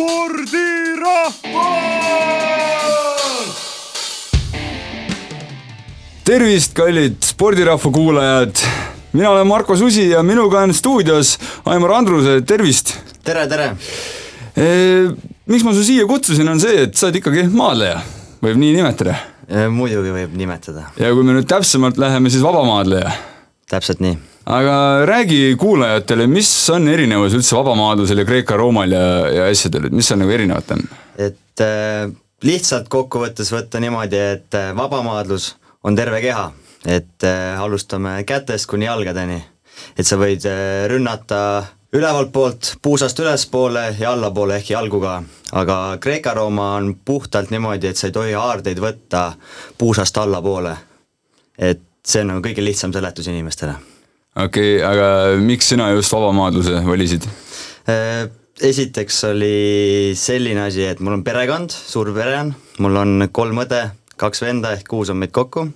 spordirahvas! tervist, kallid spordirahva kuulajad. mina olen Marko Susi ja minuga on stuudios Aimar Andruse, tervist. tere, tere. miks ma su siia kutsusin, on see, et sa oled ikkagi maadleja, võib nii nimetada. muidugi võib nimetada. ja kui me nüüd täpsemalt läheme, siis vabamaadleja. Täpselt nii aga räägi kuulajatele, mis on erinevus üldse vabamaadlusel ja Kreeka-Roomal ja, ja asjadel, et mis seal nagu erinevat on? et äh, lihtsalt kokkuvõttes võtta niimoodi, et äh, vabamaadlus on terve keha, et äh, alustame kätest kuni jalgadeni. et sa võid äh, rünnata ülevalt poolt puusast ülespoole ja allapoole ehk jalguga, aga Kreeka-Rooma on puhtalt niimoodi, et sa ei tohi haardeid võtta puusast allapoole. et see on nagu kõige lihtsam seletus inimestele. Okei okay,, aga miks sina just vabamaadluse valisid? Äh, esiteks oli selline asi, et mul on perekond, suur pere on, mul on kolm õde, kaks venda ehk kuus on meid kokku.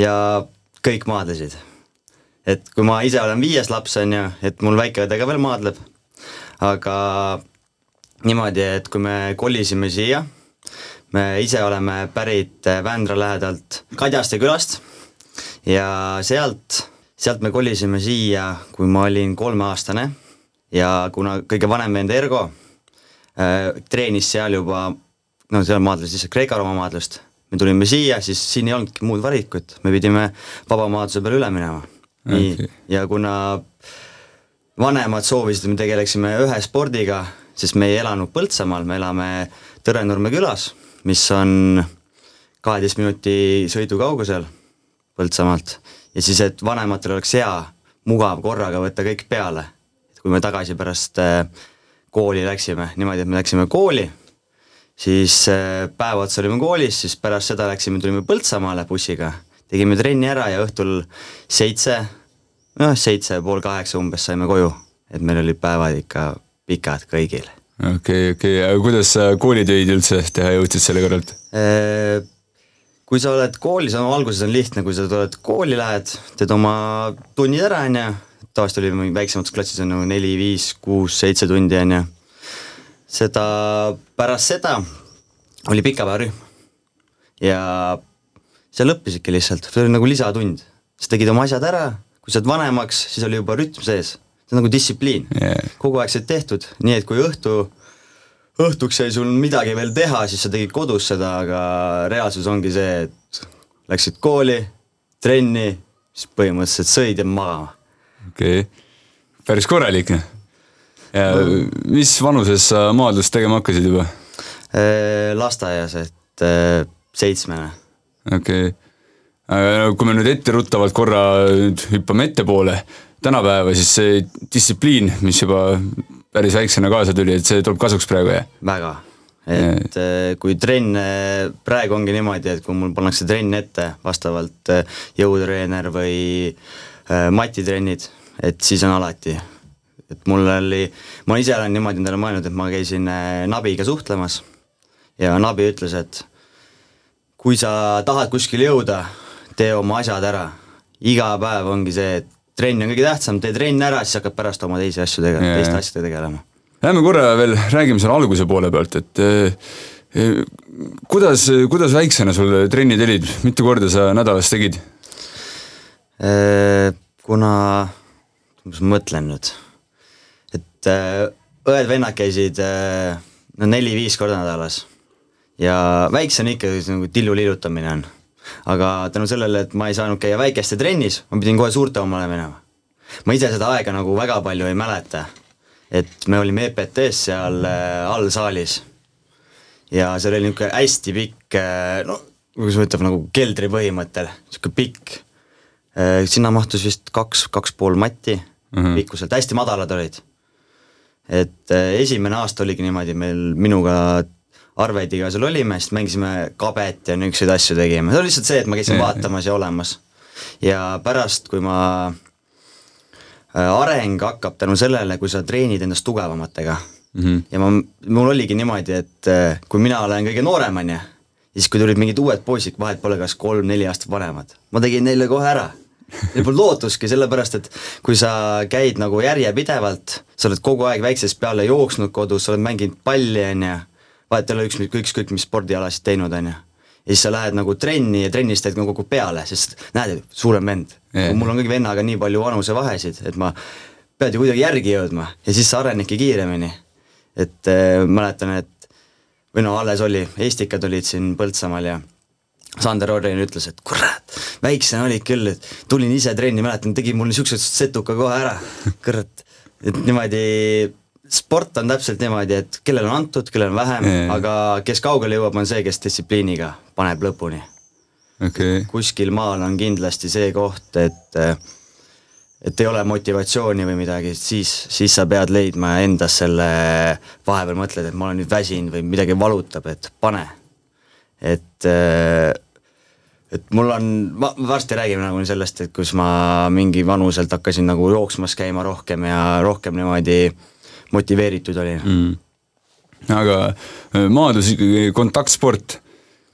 Ja kõik maadlesid. et kui ma ise olen viies laps, on ju, et mul väike õde ka veel maadleb, aga niimoodi, et kui me kolisime siia, me ise oleme pärit Vändra lähedalt Kadjaste külast ja sealt sealt me kolisime siia, kui ma olin kolmeaastane. Ja kuna kõige vanem vend Ergo äh, treenis seal juba, no seal maadles lihtsalt Kreeka-Rooma maadlust, me tulime siia, siis siin ei olnudki muud valikut, me pidime vabamaadluse peale üle minema. okay., ja kuna vanemad soovisid, et me tegeleksime ühe spordiga, sest me ei elanud Põltsamaal, me elame Tõrenurme külas, mis on kaheteist minuti sõidu kaugusel Põltsamaalt ja siis, et vanematel oleks hea, mugav korraga võtta kõik peale. et kui me tagasi pärast äh, kooli läksime, niimoodi, et me läksime kooli, siis äh, päev otsa olime koolis, siis pärast seda läksime, tulime Põltsamaale bussiga, tegime trenni ära ja õhtul seitse, noh seitse, pool kaheksa umbes saime koju, et meil olid päevad ikka pikad kõigil okei okay,, okei okay., aga kuidas sa koolitöid üldse teha jõudsid selle kõrvalt? Kui sa oled koolis, no alguses on lihtne, kui sa tuled kooli, lähed, teed oma tunnid ära, on ju, tavaliselt oli väiksemates klassides on nagu neli, viis, kuus, seitse tundi, on ju. seda, pärast seda oli pikapäevarühm. ja see lõppisidki lihtsalt, see oli nagu lisatund. sa tegid oma asjad ära, kui sa oled vanemaks, siis oli juba rütm sees. see on nagu distsipliin yeah., kogu aeg said tehtud, nii et kui õhtu õhtuks jäi sul midagi veel teha, siis sa tegid kodus seda, aga reaalsus ongi see, et läksid kooli, trenni, siis põhimõtteliselt sõid ja magama. okei okay., päris korralik. ja no. mis vanuses sa maadlust tegema hakkasid juba? Äh, lasteaias, et äh, seitsmene. okei okay., aga kui me nüüd etteruttavalt korra nüüd hüppame ettepoole, tänapäeva, siis see distsipliin, mis juba päris väiksena kaasa tuli, et see tuleb kasuks praegu, jah? väga, et ja. Eh, kui trenn, praegu ongi niimoodi, et kui mul pannakse trenn ette vastavalt eh, jõutreener või äh, matitrennid, et siis on alati. et mul oli, ma ise olen niimoodi endale mõelnud, et ma käisin Nabiga suhtlemas ja Nabi ütles, et kui sa tahad kuskile jõuda, tee oma asjad ära. iga päev ongi see, et trenn on kõige tähtsam, tee trenn ära, siis hakkad pärast oma teisi asju tegema, teiste asjadega tegelema. Lähme korra veel, räägime selle alguse poole pealt, et eh, eh, kuidas, kuidas väiksena sul trennid olid, mitu korda sa nädalas tegid? Eh, kuna, kuidas ma mõtlen nüüd, et õed-vennad käisid no neli-viis korda nädalas ja väiksena ikka nagu tillu liigutamine on aga tänu sellele, et ma ei saanud käia väikeste trennis, ma pidin kohe suurte omale minema. ma ise seda aega nagu väga palju ei mäleta, et me olime EPT-s seal äh, allsaalis ja seal oli niisugune hästi pikk äh, no kuidas ma ütlen, nagu keldri põhimõttel, niisugune pikk, äh, sinna mahtus vist kaks, kaks pool matti mm -hmm. pikkuselt, hästi madalad olid. et esimene aasta oligi niimoodi meil minuga Arvediga seal olime, siis mängisime kabet ja niisuguseid asju tegime, see oli lihtsalt see, et ma käisin vaatamas ja olemas. ja pärast, kui ma äh, areng hakkab tänu sellele, kui sa treenid ennast tugevamatega mm. -hmm. ja ma, mul oligi niimoodi, et äh, kui mina olen kõige noorem, on ju, siis kui tulid mingid uued poisid, vahet pole, kas kolm-neli aastat vanemad, ma tegin neile kohe ära. Neil pole lootustki, sellepärast et kui sa käid nagu järjepidevalt, sa oled kogu aeg väiksest peale jooksnud kodus, sa oled mänginud palli, on ju, vahet ei ole üks, ükskõik mis spordialasid teinud, on ju. ja siis sa lähed nagu trenni ja trennis teed nagu kogu peale, sest näed, suurem vend yeah.. mul on kõigi vennaga nii palju vanusevahesid, et ma pead ju kuidagi järgi jõudma ja siis sa arenedki kiiremini. et äh, mäletan, et või no alles oli, Eestikad olid siin Põltsamaal ja Sander Orjan ütles, et kurat, väiksena olid küll, et tulin ise trenni, mäletan, tegi mul niisuguse setuka kohe ära, kurat, et niimoodi sport on täpselt niimoodi, et kellel on antud, kellel on vähem, aga kes kaugele jõuab, on see, kes distsipliiniga paneb lõpuni. Okay.. kuskil maal on kindlasti see koht, et et ei ole motivatsiooni või midagi, siis, siis sa pead leidma endas selle, vahepeal mõtled, et ma olen nüüd väsinud või midagi valutab, et pane. et et mul on, ma varsti räägime nagu sellest, et kus ma mingi vanuselt hakkasin nagu jooksmas käima rohkem ja rohkem niimoodi äh, motiveeritud olin mm.. aga äh, maadlus ikkagi kontaktsport,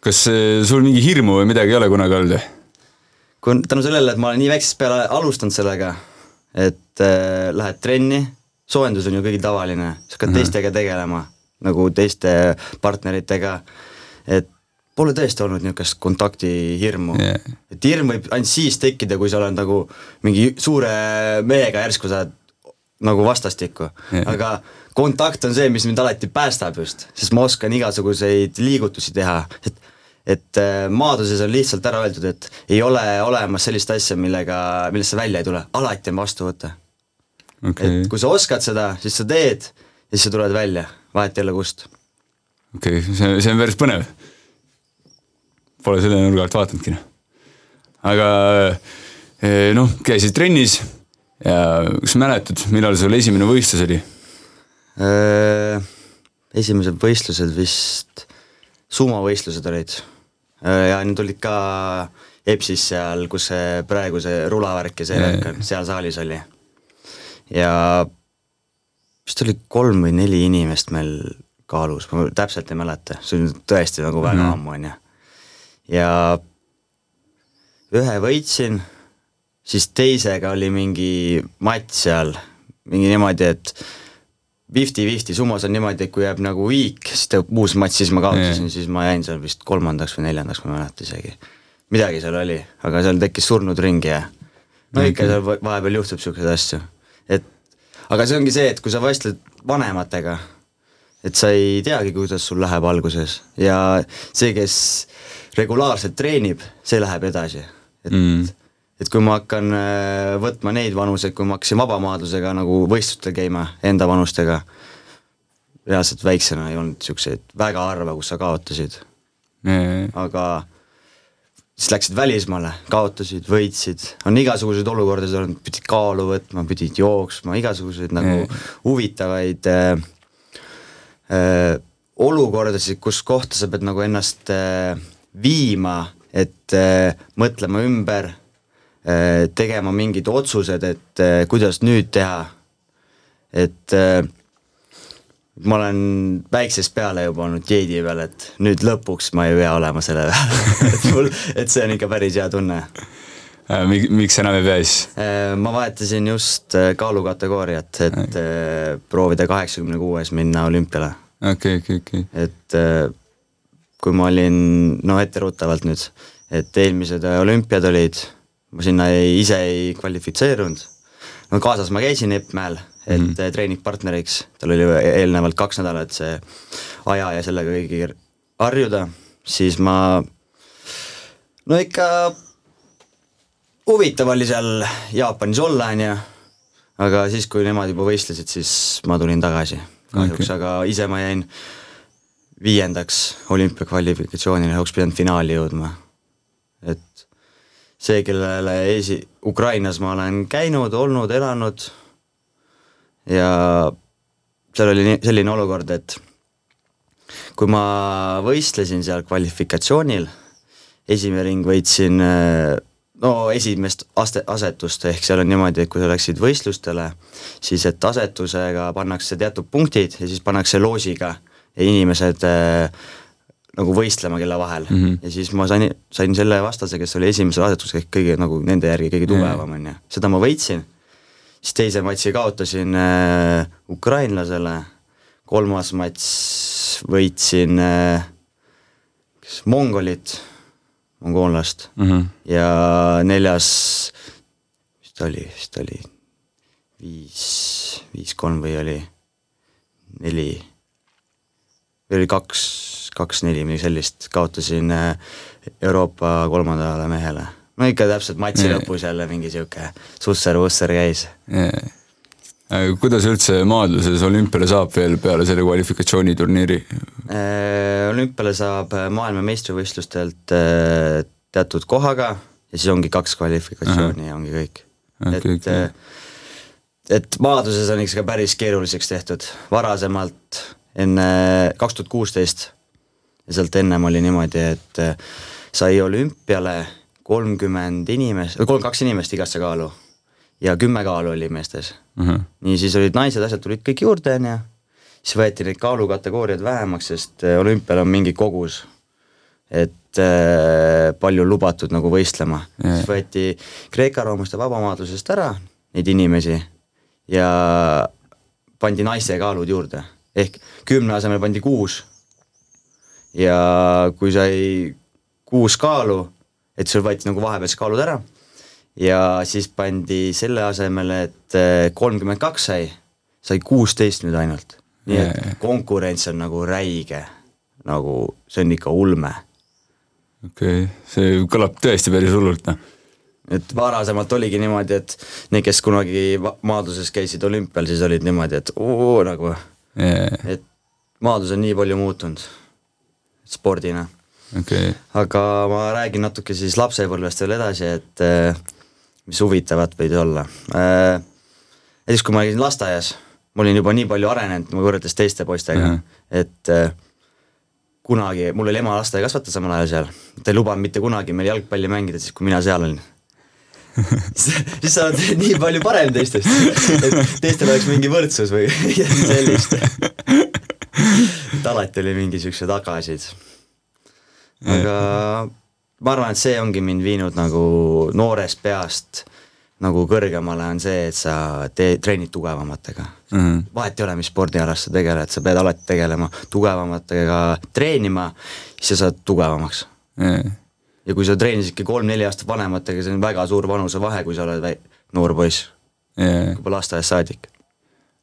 kas äh, sul mingi hirmu või midagi ei ole kunagi olnud? kui tänu sellele, et ma olen nii väiksest peale alustanud sellega, et äh, lähed trenni, soojendus on ju kõigil tavaline, sa hakkad mm -hmm. teistega tegelema, nagu teiste partneritega, et pole tõesti olnud niisugust kontaktihirmu yeah.. et hirm võib ainult siis tekkida, kui sa oled nagu mingi suure mehega järsku saad nagu vastastikku, aga kontakt on see, mis mind alati päästab just, sest ma oskan igasuguseid liigutusi teha, et et äh, maaduses on lihtsalt ära öeldud, et ei ole olemas sellist asja, millega, millest sa välja ei tule, alati on vastu võtta. Okay.. et kui sa oskad seda, siis sa teed ja siis sa tuled välja, vahet ei ole kust. okei okay,, see, see on päris põnev. Pole selle nurga alt vaatanudki, noh. aga eh, noh, käisid trennis ja kas mäletad, millal sul esimene võistlus oli? Äh, esimesed võistlused vist, sumavõistlused olid äh, ja need olid ka EBS-is seal, kus see praegu see rulavärk ja see värk on, seal saalis oli. ja vist oli kolm või neli inimest meil kaalus, ma täpselt ei mäleta, see on tõesti nagu väga mm -hmm. ammu, on ju. ja ühe võitsin siis teisega oli mingi matš seal, mingi niimoodi, et fifty-fifty, summas on niimoodi, et kui jääb nagu viik, siis tuleb uus matš, siis ma kaotasin, siis ma jäin seal vist kolmandaks või neljandaks, ma ei mäleta isegi. midagi seal oli, aga seal tekkis surnud ring ja no ikka seal vahepeal juhtub niisuguseid asju. et aga see ongi see, et kui sa vestled vanematega, et sa ei teagi, kuidas sul läheb alguses. Ja see, kes regulaarselt treenib, see läheb edasi, et mm et kui ma hakkan äh, võtma neid vanuseid, kui ma hakkasin vabamaadlusega nagu võistlustel käima enda vanustega, reaalselt väiksena ei olnud niisuguseid väga harva, kus sa kaotasid. Mm.. aga siis läksid välismaale, kaotasid, võitsid, on igasuguseid olukordasid olnud, pidid kaalu võtma, pidid jooksma, igasuguseid nagu mm. huvitavaid äh, äh, olukordasid, kus kohta sa pead nagu ennast äh, viima, et äh, mõtlema ümber tegema mingid otsused, et äh, kuidas nüüd teha. et äh, ma olen väiksest peale juba olnud dieedi peal, et nüüd lõpuks ma ei pea olema selle peal et mul, et see on ikka päris hea tunne. miks enam ei pea siis? ma vahetasin just kaalukategooriat, et proovida kaheksakümne kuues minna olümpiale. okei, okei, okei. et kui ma olin, no etteruttavalt nüüd, et eelmised olümpiad olid ma sinna ei, ise ei kvalifitseerunud, no kaasas ma käisin Eppmäel, et mm -hmm. treeningpartneriks, tal oli eelnevalt kaks nädalat see aja ja sellega kõigi harjuda, siis ma no ikka huvitav oli seal Jaapanis olla, on ju, aga siis, kui nemad juba võistlesid, siis ma tulin tagasi kahjuks okay., aga ise ma jäin viiendaks olümpiakvalifikatsioonile, oleks pidanud finaali jõudma. et see, kellele esi-, Ukrainas ma olen käinud, olnud, elanud ja seal oli nii, selline olukord, et kui ma võistlesin seal kvalifikatsioonil, esimene ring võitsin no esimest aste, asetust, ehk seal on niimoodi, et kui sa läksid võistlustele, siis et asetusega pannakse teatud punktid ja siis pannakse loosiga ja inimesed nagu võistlema kella vahel. Mm -hmm. ja siis ma sain, sain selle vastase, kes oli esimeses asetuses ehk kõige nagu nende järgi kõige tugevam, on ju, seda ma võitsin, siis teise matši kaotasin äh, ukrainlasele, kolmas matš võitsin äh, kes? Mongolit, mongoollast mm -hmm. ja neljas, mis ta oli, mis ta oli, viis, viis-kolm või oli neli, või oli kaks, kaks-neli, midagi sellist, kaotasin äh, Euroopa kolmandale mehele. no ikka täpselt matši yeah. lõpus jälle mingi sihuke susser-vusser käis yeah.. kuidas üldse maadluses olümpiale saab veel peale selle kvalifikatsiooniturniiri? Äh, olümpiale saab maailmameistrivõistlustelt äh, teatud kohaga ja siis ongi kaks kvalifikatsiooni ja ongi kõik okay,. et okay et maadluses on ikka päris keeruliseks tehtud, varasemalt enne kaks tuhat kuusteist ja sealt ennem oli niimoodi, et äh, sai olümpiale kolmkümmend inimest, kolm, kaks inimest igasse kaalu ja kümme kaalu oli meestes uh. -huh. nii, siis olid naised, asjad tulid kõik juurde, on ju, siis võeti neid kaalukategooriaid vähemaks, sest äh, olümpial on mingi kogus, et äh, palju lubatud nagu võistlema yeah., siis võeti Kreeka-roomlaste vabamaadlusest ära neid inimesi ja pandi naiste kaalud juurde, ehk kümne asemel pandi kuus. Ja kui sai kuus kaalu, et sul võeti nagu vahepealsed kaalud ära ja siis pandi selle asemel, et eh, kolmkümmend kaks sai, sai kuusteist nüüd ainult. nii et yeah. konkurents on nagu räige, nagu see on ikka ulme. okei okay., see kõlab tõesti päris hullult, noh et varasemalt oligi niimoodi, et need, kes kunagi maadluses käisid olümpial, siis olid niimoodi, et oo nagu yeah., et maadlus on nii palju muutunud spordina okay.. aga ma räägin natuke siis lapsepõlvest veel edasi, et eh, mis huvitavat võis olla. Eh, näiteks kui ma olin lasteaias, ma olin juba nii palju arenenud võrreldes teiste poistega yeah., et eh, kunagi, mul oli ema lasteaiakasvataja samal ajal seal, ta ei lubanud mitte kunagi meil jalgpalli mängida, siis kui mina seal olin siis sa oled nii palju parem teistest, et teistel oleks mingi võrdsus või midagi sellist. alati oli mingi siukseid agasid. aga ma arvan, et see ongi mind viinud nagu noorest peast nagu kõrgemale, on see, et sa tee, treenid tugevamatega mm. -hmm. vahet ei ole, mis spordialast sa tegeled, sa pead alati tegelema tugevamatega, treenima, siis sa saad tugevamaks mm ja kui sa treenisidki kolm-neli aastat vanematega, see on väga suur vanusevahe, kui sa oled väi-, noor poiss yeah., juba lasteaiast saadik.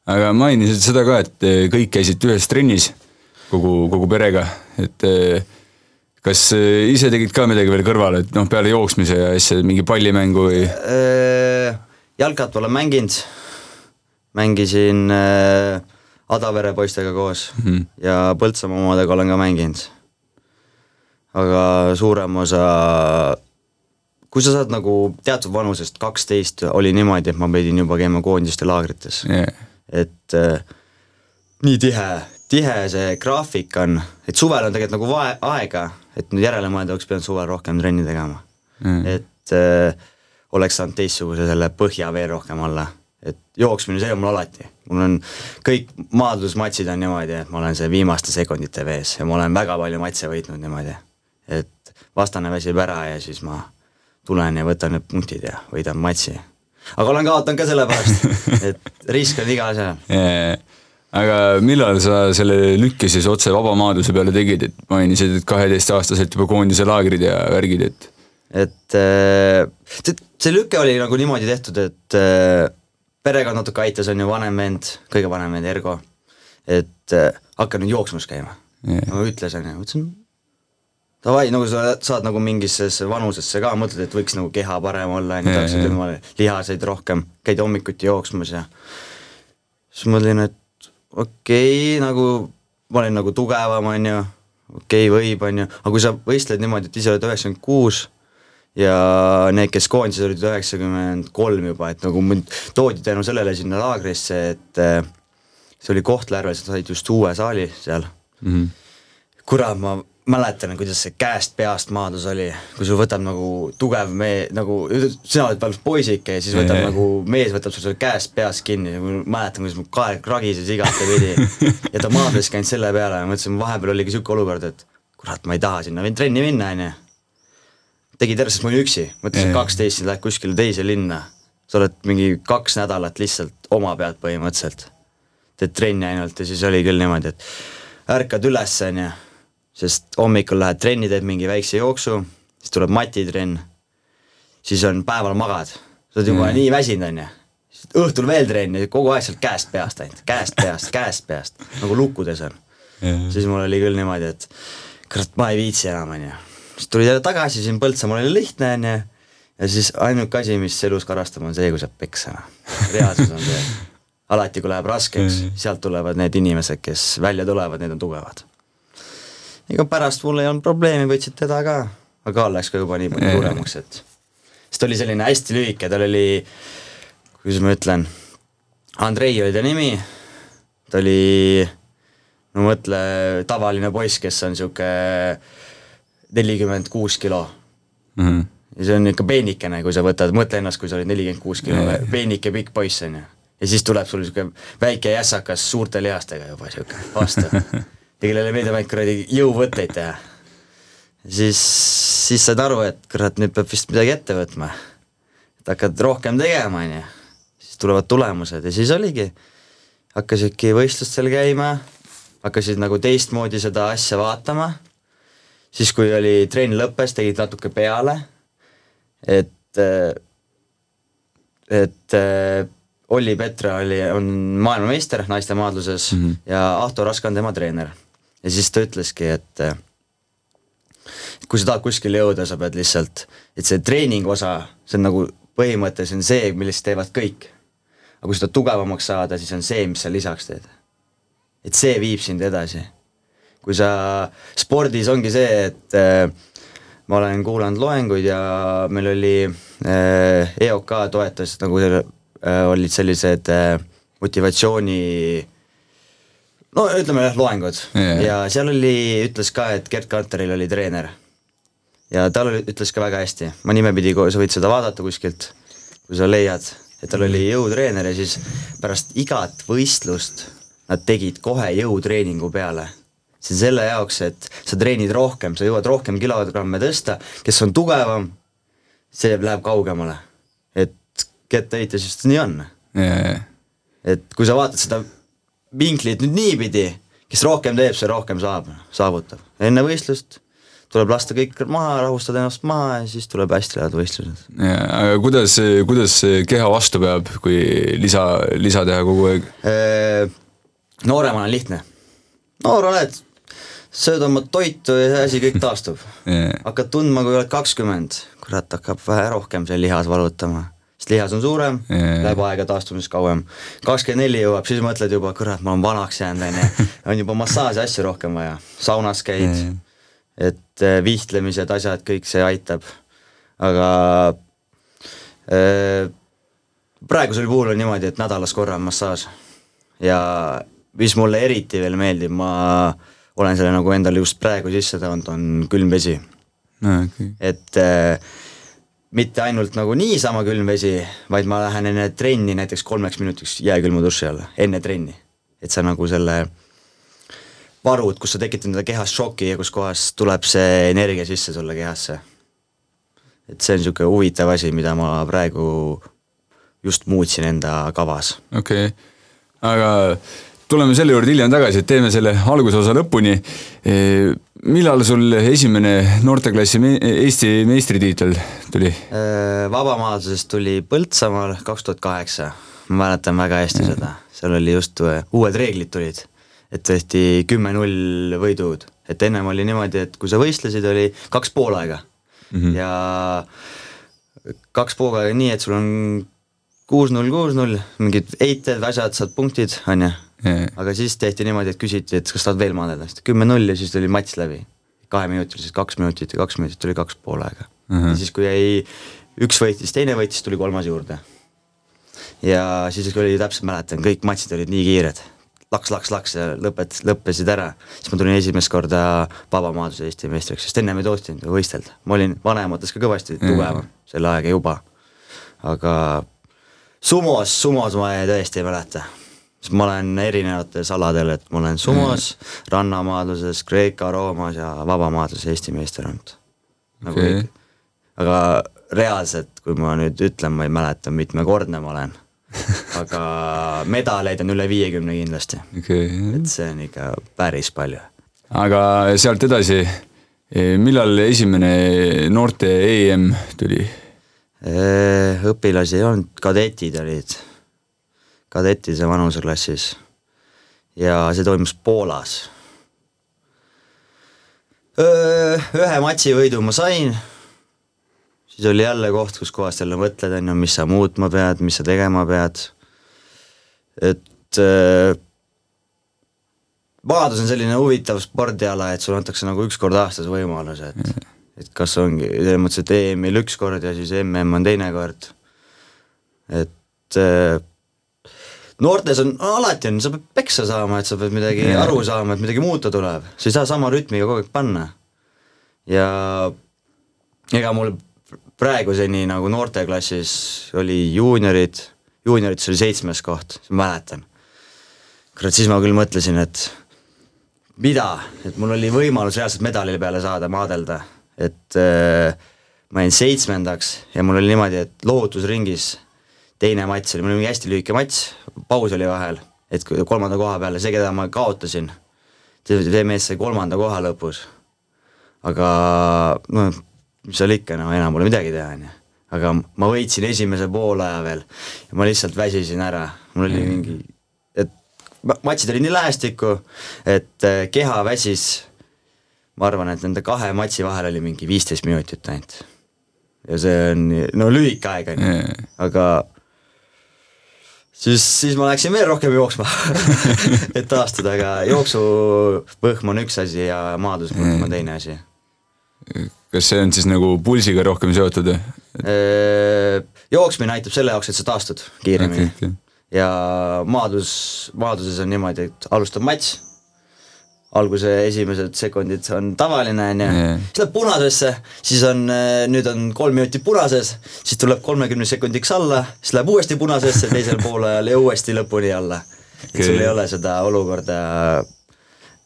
aga mainisid seda ka, et kõik käisid ühes trennis, kogu, kogu perega, et eh, kas eh, ise tegid ka midagi veel kõrvale, et noh, peale jooksmise ja asja, mingi pallimängu või? jalkat olen mänginud, mängisin Adavere poistega koos mm -hmm. ja Põltsamaa omadega olen ka mänginud aga suurem osa, kui sa saad nagu teatud vanusest, kaksteist oli niimoodi, et ma pidin juba käima koondiste laagrites yeah.. et äh, nii tihe, tihe see graafik on, et suvel on tegelikult nagu vae-, aega, et nüüd järele mõelda, oleks pidanud suvel rohkem trenni tegema. Mm.. et äh, oleks saanud teistsuguse selle põhja veel rohkem alla. Et jooksmine, see on mul alati, mul on kõik maadlusmatšid on niimoodi, et ma olen see viimaste sekundite vees ja ma olen väga palju matše võitnud niimoodi. Et vastane väsib ära ja siis ma tulen ja võtan need punktid ja võidan matši. aga olen kaotanud ka sellepärast, et risk on igal asjal yeah.. Aga millal sa selle lükke siis otse vabamaadluse peale tegid, et mainisid, et kaheteistaastaselt juba koondise laagrid ja värgid, et? Et äh, see, see lüke oli nagu niimoodi tehtud, et äh, perekond natuke aitas, on ju, vanem vend, kõige vanem vend Ergo, et äh, hakka nüüd jooksmas käima. Yeah.. ma ütlesin ja mõtlesin, davai, nagu sa saad nagu mingisse vanusesse ka, mõtled, et võiks nagu keha parem olla, on ju, tahaksid lihaseid rohkem, käid hommikuti jooksmas ja siis mõtlesin, et okei okay,, nagu ma olen nagu tugevam, on ju, okei okay,, võib, on ju, aga kui sa võistled niimoodi, et ise oled üheksakümmend kuus ja need, kes koondises olid üheksakümmend kolm juba, et nagu mind toodi tänu sellele sinna laagrisse, et eh, see oli Kohtla-Järvel, sa said just uue saali seal mm. -hmm. kurat, ma mäletan, kuidas see käest peast maadlus oli, kui sul võtab nagu tugev mee-, nagu sina oled veel poisike ja siis võtab yeah. nagu, mees võtab sul selle käest peast kinni, mäletan, kuidas mu kael kragises igatepidi ja ta maadleski ainult selle peale ja mõtlesin, vahepeal oligi niisugune olukord, et kurat, ma ei taha sinna trenni minna, onju. tegi terve, sest ma olin üksi, mõtlesin kaksteist, lähed kuskile teise linna. sa oled mingi kaks nädalat lihtsalt oma pealt põhimõtteliselt. teed trenni ainult ja siis oli küll niimoodi, et ärkad üles, onju. Sest hommikul lähed trenni, teed mingi väikse jooksu, siis tuleb matitrenn. siis on päeval magad, sa oled juba Mm. nii väsinud, onju õhtul veel trenni, kogu aeg sealt käest peast ainult, käest peast, käest peast, nagu lukkudes on. siis mul oli küll niimoodi, et kurat, ma ei viitsi enam, onju. siis tulid jälle tagasi siin Põltsamaal oli lihtne, onju. ja siis ainuke asi, mis elus karastab, on see, kui saab peksa. reaalsus on see. alati, kui läheb raskeks, sealt tulevad need inimesed, kes välja tulevad, need on tugevad. Ega pärast mul ei olnud probleemi, võtsid teda ka, aga Kaal läks ka juba nii palju suuremaks, et sest ta oli selline hästi lühike, tal oli kuidas ma ütlen, Andrei oli ta nimi, ta oli no mõtle, tavaline poiss, kes on sihuke nelikümmend kuus kilo Mhm. ja see on ikka peenikene, kui sa võtad, mõtle ennast, kui sa olid nelikümmend kuus kilo Jaa., peenike pikk poiss on ju. ja siis tuleb sul sihuke väike jässakas suurte lihastega juba sihuke vastu kellele meeldib ainult kuradi jõuvõtteid teha. siis, siis saad aru, et kurat, nüüd peab vist midagi ette võtma. et hakkad rohkem tegema, on ju. siis tulevad tulemused ja siis oligi, hakkasidki võistlustel käima, hakkasid nagu teistmoodi seda asja vaatama siis, kui oli trenn lõppes, tegid natuke peale, et, et Olli Petra oli, on maailmameister naiste maadluses mm. -hmm. ja Ahto Rask on tema treener. Ja siis ta ütleski, et kui sa tahad kuskile jõuda, sa pead lihtsalt, et see treeningu osa, see on nagu põhimõte, see on see, millest teevad kõik. aga kui tahad tugevamaks saada, siis on see, mis sa lisaks teed. et see viib sind edasi kui sa, spordis ongi see, et äh, ma olen kuulanud loenguid ja meil oli EOK toetas nagu selle, äh, olid sellised äh, motivatsiooni no ütleme jah, loengud Jaa. ja seal oli, ütles ka, et Gerd Kanteril oli treener. ja tal oli, ütles ka väga hästi, ma nimepidi, sa võid seda vaadata kuskilt, kui sa leiad, et tal oli jõutreener ja siis pärast igat võistlust nad tegid kohe jõutreeningu peale see on selle jaoks, et sa treenid rohkem, sa jõuad rohkem kilogramme tõsta, kes on tugevam, see läheb kaugemale. et kettaheitjas just nii on, et kui sa vaatad seda vinklit nüüd niipidi, kes rohkem teeb, see rohkem saab, saavutab. enne võistlust tuleb lasta kõik maha, rahustada ennast maha ja siis tuleb hästi head võistlused. aga kuidas, kuidas keha vastu peab, kui lisa, lisa teha kogu aeg? nooremana on lihtne, noor oled, sööd oma toitu ja see asi kõik taastub. hakkad tundma, kui oled kakskümmend, kurat hakkab vähe rohkem see lihas valutama, sest lihas on suurem Jaa. läheb aega taastumiseks kauem. kakskümmend neli jõuab, siis mõtled juba, kurat, ma olen vanaks jäänud, on ju, on juba massaaži asju rohkem vaja, saunas käid Jaa., et äh, vihtlemised, asjad, kõik see aitab, aga äh, praegusel puhul on niimoodi, et nädalas korra on massaaž ja mis mulle eriti veel meeldib, ma olen selle nagu endale just praegu sisse toonud, on külm vesi. Okay. et äh, mitte ainult nagu niisama külm vesi, vaid ma lähen enne trenni näiteks kolmeks minutiks jääkülma duši alla, enne trenni. et sa nagu selle varud, kus sa tekitad enda kehas šoki ja kus kohas tuleb see energia sisse sulle kehasse. et see on niisugune huvitav asi, mida ma praegu just muutsin enda kavas. okei okay., aga tuleme selle juurde hiljem tagasi, et teeme selle algusosa lõpuni. millal sul esimene noorteklassi me Eesti meistritiitel tuli? Äh, vabamaadlusest tuli Põltsamaal kaks tuhat kaheksa, ma mäletan väga hästi seda, seal oli just äh, uued reeglid tulid, et tehti kümme-null võidud, et ennem oli niimoodi, et kui sa võistlesid, oli kaks pool aega mm -hmm. ja kaks pool aega nii, et sul on kuus-null, kuus-null, mingid heited, asjad, saad punktid, on ju, aga siis tehti niimoodi, et küsiti, et kas tahad veel maadleda, siis kümme-null ja siis tuli matš läbi. kaheminutilised kaks minutit ja kaks minutit tuli kaks pool aega uh. -huh. ja siis, kui jäi üks võitis, teine võitis, tuli kolmas juurde. ja siis oli täpselt mäletan, kõik matšid olid nii kiired, laks, laks, laks ja lõpet-, lõppesid ära. siis ma tulin esimest korda vabamaadluse Eesti meistriks, sest ennem ei tohtinud ju võistelda, ma olin vanemates ka kõvasti tugevam selle ajaga juba. aga sumos, sumos ma ei- tõesti ei mäleta. Sest ma olen erinevates aladel, et ma olen sumos mm., rannamaadluses, Kreeka, Roomas ja vabamaadluses Eesti meister olnud nagu okay. aga reaalselt, kui ma nüüd ütlen, ma ei mäleta, mitmekordne ma olen aga medaleid on üle viiekümne kindlasti, okay. et see on ikka päris palju. aga sealt edasi, millal esimene noorte EM tuli? õpilasi ei olnud, kadetid olid, kadettide vanuseklassis ja see toimus Poolas. ühe matšivõidu ma sain, siis oli jälle koht, kus kohast jälle mõtled, on ju, mis sa muutma pead, mis sa tegema pead, et äh, maadlus on selline huvitav spordiala, et sulle antakse nagu üks kord aastas võimalus, et et kas ongi, selles mõttes, et EM-il üks kord ja siis MM on teine kord. et äh, noortes on, alati on, sa pead peksa saama, et sa pead midagi Jaa. aru saama, et midagi muuta tuleb, sa ei saa sama rütmiga kogu aeg panna. ja ega mul praeguseni nagu noorteklassis oli juuniorid, juuniorites oli seitsmes koht, ma mäletan. kurat, siis ma küll mõtlesin, et mida, et mul oli võimalus reaalselt medali peale saada, maadelda, et äh, ma jäin seitsmendaks ja mul oli niimoodi, et lohutusringis teine matš oli, mul oli mingi hästi lühike matš, paus oli vahel, et kolmanda koha peale, see, keda ma kaotasin, see mees sai kolmanda koha lõpus. aga noh, mis seal ikka, no enam pole midagi teha, on ju. aga ma võitsin esimese poolaja veel ja ma lihtsalt väsisin ära, mul oli mingi, et ma- matšid olid nii lähestikku, et äh, keha väsis, ma arvan, et nende kahe matši vahel oli mingi viisteist minutit ainult. ja see on, no lühike aeg on ju aga siis, siis ma läksin veel rohkem jooksma et taastuda, aga jooksuvõhm on üks asi ja maadlusvõhm on teine asi. kas see on siis nagu pulsiga rohkem seotud või? jooksmine aitab selle jaoks, et sa taastud kiiremini Okei, okei. ja maadlus, maadluses on niimoodi, et alustab matš, alguse esimesed sekundid on tavaline, on ju, siis läheb punasesse, siis on, nüüd on kolm minutit punases, siis tuleb kolmekümne sekundiks alla, siis läheb uuesti punasesse teisel poolajal ja uuesti lõpuni alla. et sul ei ole seda olukorda,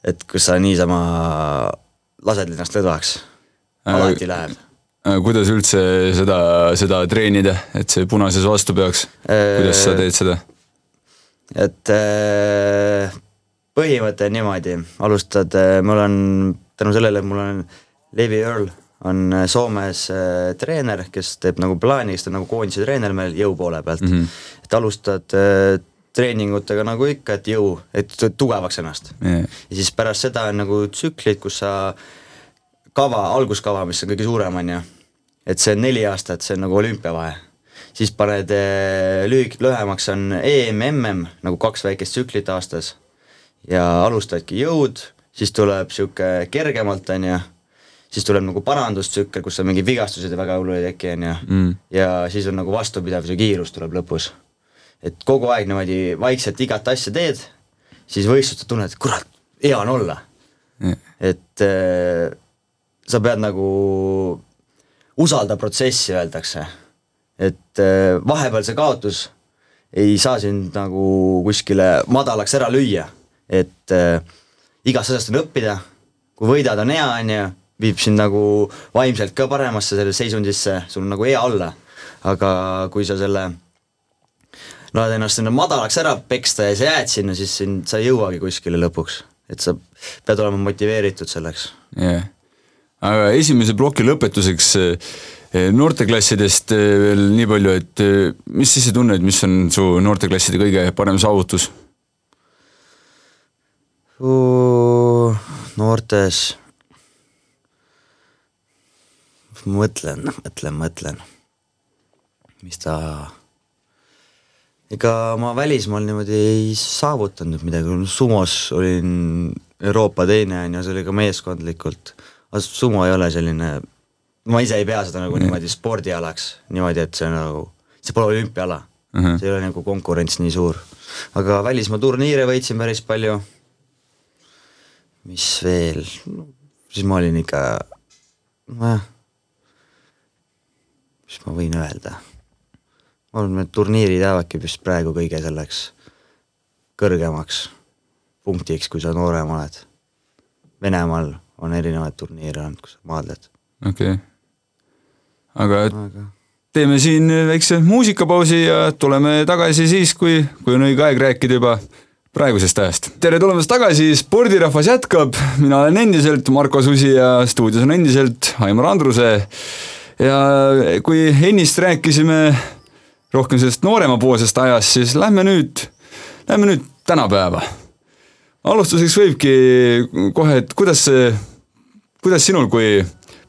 et kus sa niisama lased ennast lõdvaks, alati läheb. kuidas üldse seda, seda treenida, et see punases vastu peaks? kuidas sa teed seda? et äh, põhimõte on niimoodi, alustad, mul on tänu sellele, mul on Levi Earl on äh, Soomes äh, treener, kes teeb nagu plaani, kes on nagu koondise treener meil jõu poole pealt mm. -hmm. et alustad äh, treeningutega nagu ikka, et jõu, et tu- tugevaks ennast Jaa. ja siis pärast seda on nagu tsüklid, kus sa kava, alguskava, mis on kõige suurem, on ju, et see on neli aastat, see on nagu olümpiavahe. siis paned lühik-, lühemaks on EM, MM, nagu kaks väikest tsüklit aastas ja alustadki jõud, siis tuleb niisugune kergemalt, on ju, siis tuleb nagu parandustsükkel, kus on mingid vigastused ja väga hullu ei teki, on ju, Mm. ja siis on nagu vastupidavuse kiirus tuleb lõpus. et kogu aeg niimoodi vaikselt igat asja teed, siis võistlustel tunned, et kurat, hea on olla et äh, sa pead nagu usalda protsessi, öeldakse. et äh, vahepeal see kaotus ei saa sind nagu kuskile madalaks ära lüüa, et äh, igast asjast on õppida, kui võidad, on hea, on ju, viib sind nagu vaimselt ka paremasse sellesse seisundisse, sul on nagu hea olla. aga kui sa selle lased ennast sinna madalaks ära peksta ja sa jääd sinna, siis sind, sa ei jõuagi kuskile lõpuks. et sa pead olema motiveeritud selleks. jah. aga esimese ploki lõpetuseks eh, noorteklassidest eh, veel nii palju, et eh, mis sisetunned, mis on su noorteklasside kõige parem saavutus? Noortes, mõtlen, mõtlen, mõtlen, mis ta, ega ma välismaal niimoodi ei saavutanud midagi, sumos olin Euroopa teine on ju, see oli ka meeskondlikult, aga sumo ei ole selline, ma ise ei pea seda nagu niimoodi spordialaks, niimoodi, et see nagu, see pole olümpiaala Mhm. see ei ole nagu konkurents nii suur. aga välismaa turniire võitsin päris palju, mis veel, siis ma olin ikka, nojah, mis ma võin öelda, ma arvan, need turniirid jäävadki vist praegu kõige selleks kõrgemaks punktiks, kui sa noorem oled. Venemaal on erinevaid turniire olnud, kus sa maadled. okei. Okay.. aga aga teeme siin väikse muusikapausi ja tuleme tagasi siis, kui, kui on õige aeg rääkida juba praegusest ajast. tere tulemast tagasi, spordirahvas jätkab, mina olen endiselt Marko Susi ja stuudios on endiselt Aimar Andruse. ja kui ennist rääkisime rohkem sellest nooremapoolsest ajast, siis lähme nüüd, lähme nüüd tänapäeva. alustuseks võibki kohe, et kuidas see, kuidas sinul kui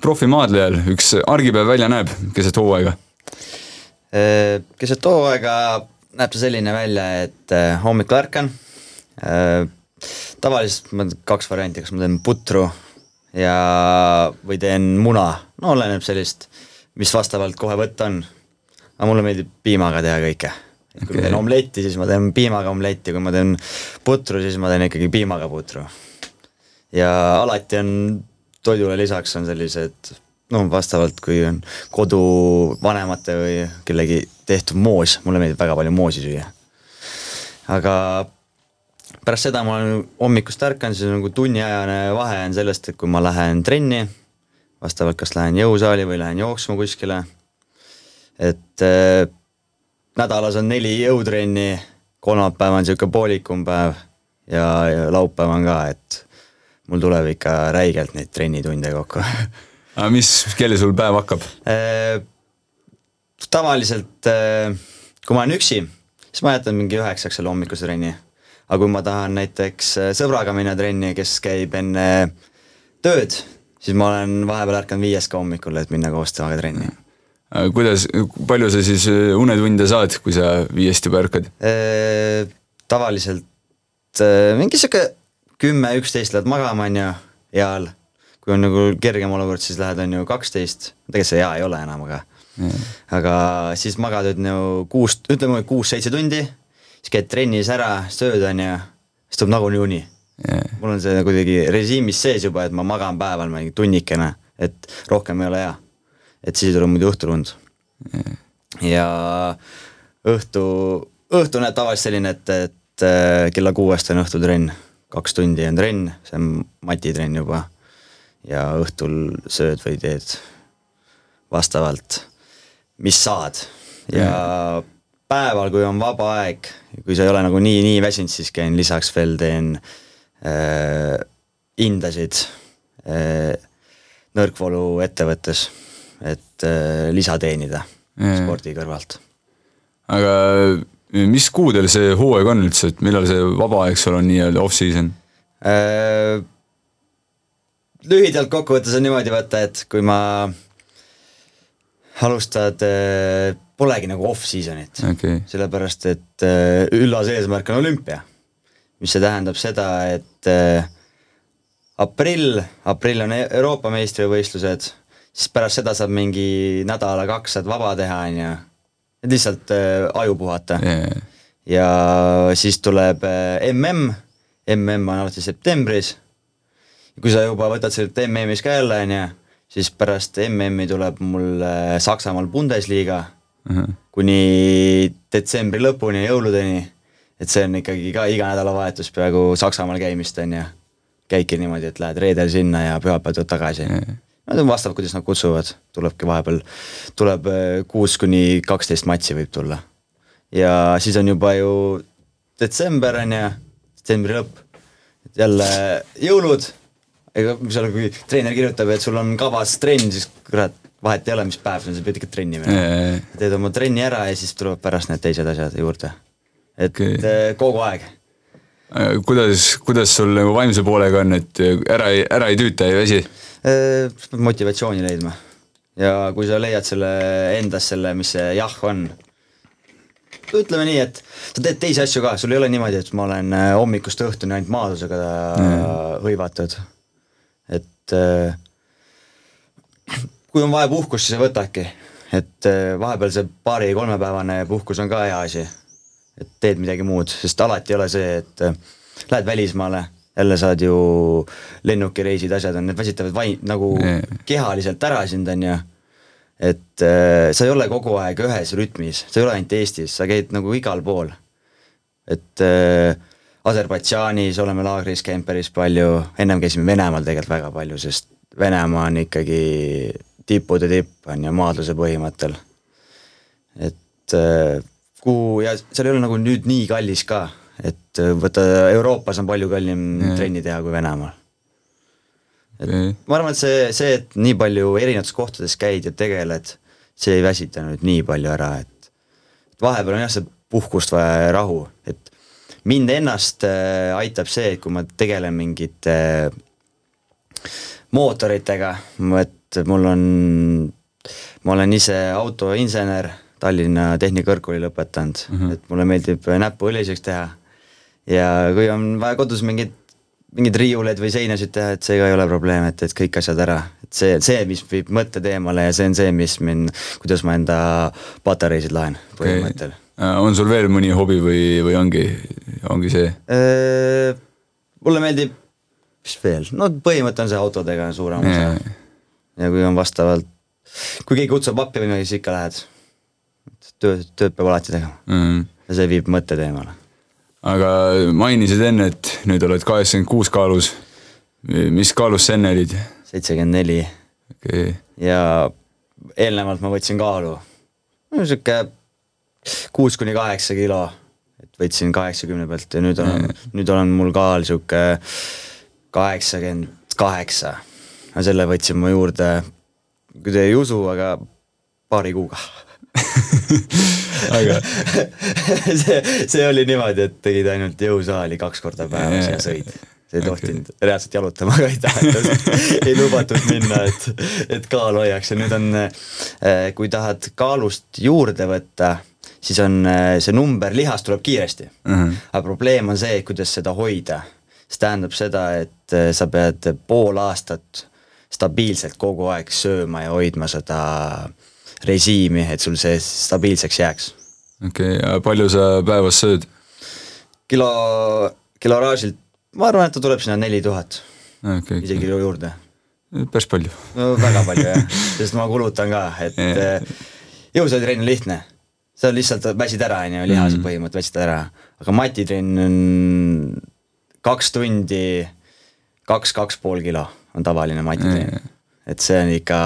profimaadlejal üks argipäev välja näeb keset hooaega? Äh, keset hooaega näeb ta selline välja, et äh, hommikul ärkan. Äh, tavaliselt ma kaks varianti, kas ma teen putru ja, või teen muna, no oleneb sellist, mis vastavalt kohe võtta on. aga mulle meeldib piimaga teha kõike. kui Okei. ma teen omletti, siis ma teen piimaga omletti, kui ma teen putru, siis ma teen ikkagi piimaga putru. ja alati on toidule lisaks on sellised no vastavalt, kui on koduvanemate või kellegi tehtud moos, mulle meeldib väga palju moosi süüa. aga pärast seda ma olen hommikust ärkan, siis nagu tunniajane vahe on sellest, et kui ma lähen trenni, vastavalt kas lähen jõusaali või lähen jooksma kuskile, et äh, nädalas on neli jõutrenni, kolmapäev on niisugune poolikum päev ja, ja laupäev on ka, et mul tuleb ikka räigelt neid trennitunde kokku aga mis kell sul päev hakkab? Äh, tavaliselt äh, kui ma olen üksi, siis ma jätan mingi üheksaks selle hommikuse trenni. Aga kui ma tahan näiteks äh, sõbraga minna trenni, kes käib enne tööd, siis ma olen vahepeal ärkanud viies ka hommikul, et minna koos temaga trenni. kuidas, palju sa siis äh, unetunde saad, kui sa viiest juba ärkad? Äh, tavaliselt äh, mingi sihuke kümme, üksteist lähed magama, on ju, heal. kui on nagu kergem olukord, siis lähed, on ju, kaksteist, tegelikult see hea ei ole enam, aga aga siis magad nüüd nagu kuus, ütleme kuus-seitse tundi, siis käid trennis ära, sööd, on ju, siis tuleb nagunii uni. mul on see kuidagi režiimis sees juba, et ma magan päeval mingi tunnikene, et rohkem ei ole hea. et siis ei tule muidu õhtulund. ja õhtu, õhtu näeb tavaliselt selline, et, et äh, kella kuuest on õhtutrenn, kaks tundi on trenn, see on matitrenn juba. ja õhtul sööd või teed vastavalt, mis saad ja päeval, kui on vaba aeg, kui sa ei ole nagu nii, nii väsinud, siis käin lisaks veel teen äh, indasid äh, nõrkvoolu ettevõttes, et äh, lisa teenida Jaa. spordi kõrvalt aga mis kuudel see hooaeg on üldse, et millal see vaba aeg sul on nii-öelda off-season? Äh, lühidalt kokkuvõttes on niimoodi vaata, et kui ma alustad, polegi nagu off-season'it okay., sellepärast et äh, üllas eesmärk on olümpia. mis see tähendab seda, et äh, aprill, aprill on E- Euroopa meistrivõistlused, siis pärast seda saab mingi nädala-kaks saad vaba teha, on ju, et lihtsalt äh, aju puhata yeah.. ja siis tuleb äh, mm, mm on alati septembris. kui sa juba võtad sealt MM-is ka jälle, on ju, siis pärast MM-i tuleb mul Saksamaal Bundesliga Uh -huh. kuni detsembri lõpuni, jõuludeni. et see on ikkagi ka iga nädalavahetus peaaegu Saksamaal käimist, on ju. käidki niimoodi, et lähed reedel sinna ja pühapäeval tuled tagasi Yeah. no see on vastav, kuidas nad kutsuvad, tulebki vahepeal, tuleb äh, kuus kuni kaksteist matši võib tulla. ja siis on juba ju detsember on ju, detsembri lõpp, jälle jõulud, ega seal, kui treener kirjutab, et sul on kavas trenn, siis kurat, vahet ei ole, mis päev see on, sa pead ikka trenni minema teed oma trenni ära ja siis tulevad pärast need teised asjad juurde. et okay. kogu aeg. kuidas, kuidas sul nagu vaimse poolega on, et ära ei, ära ei tüüta, ei väsi? pead motivatsiooni leidma. ja kui sa leiad selle endas selle, mis see jah on, ütleme nii, et sa teed teisi asju ka, sul ei ole niimoodi, et ma olen äh, hommikust õhtuni ainult maadlusega mm. hõivatud. Et äh, kui on vaja puhkust, siis võtadki, et äh, vahepeal see paari-kolmepäevane puhkus on ka hea asi. et teed midagi muud, sest alati ei ole see, et äh, lähed välismaale, jälle saad ju lennukireisid, asjad on, need väsitavad vaim- nagu Jaa. kehaliselt ära sind, on ju. et äh, sa ei ole kogu aeg ühes rütmis, sa ei ole ainult Eestis, sa käid nagu igal pool. et äh, Aserbaidžaanis oleme laagris käinud päris palju, ennem käisime Venemaal tegelikult väga palju, sest Venemaa on ikkagi tippude tipp on ju maadluse põhimõttel. et äh, kuhu ja seal ei ole nagu nüüd nii kallis ka, et äh, võtta Euroopas on palju kallim Jaa. trenni teha kui Venemaal. et Okei. ma arvan, et see, see, et nii palju erinevates kohtades käid ja tegeled, see ei väsita nüüd nii palju ära, et vahepeal on jah, see puhkust vaja ja rahu, et mind ennast äh, aitab see, et kui ma tegelen mingite äh, mootoritega, et mul on, ma olen ise autoinsener, Tallinna Tehnikakõrgkooli lõpetanud mm, -hmm. et mulle meeldib näppu õliseks teha. ja kui on vaja kodus mingeid, mingeid riiuleid või seinasid teha, et see ka ei ole probleem, et, et kõik asjad ära, et see, see, mis viib mõtted eemale ja see on see, mis mind, kuidas ma enda patareisid laen põhimõttel Äh, on sul veel mõni hobi või, või ongi, ongi see? Äh, mulle meeldib, mis veel, no põhimõte on see autodega suurem osa Jaa. ja kui on vastavalt, kui keegi kutsub appi või midagi, siis ikka lähed. tööd, tööd peab alati tegema Mm. ja see viib mõtted eemale. aga mainisid enne, et nüüd oled kaheksakümmend kuus kaalus. mis kaalus sa enne olid? seitsekümmend neli ja eelnevalt ma võtsin kaalu, no sihuke kuus kuni kaheksa kilo, et võtsin kaheksakümne pealt ja nüüd on, nüüd on mul kaal sihuke kaheksakümmend kaheksa. no selle võtsin ma juurde, kui te ei usu, aga paari kuuga aga see, see oli niimoodi, et tegid ainult jõusaali kaks korda päevas ja sõid. ei tohtinud okay. reaalselt jalutama ka ei tahetud, ei lubatud minna, et, et kaal hoiaks ja nüüd on, kui tahad kaalust juurde võtta, siis on see number lihas tuleb kiiresti. Mhm. -huh. aga probleem on see, kuidas seda hoida. see tähendab seda, et sa pead pool aastat stabiilselt kogu aeg sööma ja hoidma seda režiimi, et sul see stabiilseks jääks okei okay., palju sa päevas sööd? kilo, kiloraažilt, ma arvan, et ta tuleb sinna neli tuhat, okay, isegi kilo juurde. päris palju. no väga palju jah, sest ma kulutan ka, et Yeah. jõusaaletrenn on lihtne. Sa lihtsalt väsid ära, on ju, lihase Mm. põhimõte, väsid ära. aga matitrenn on kaks tundi, kaks, kaks pool kilo on tavaline matitrenn Yeah. et see on ikka,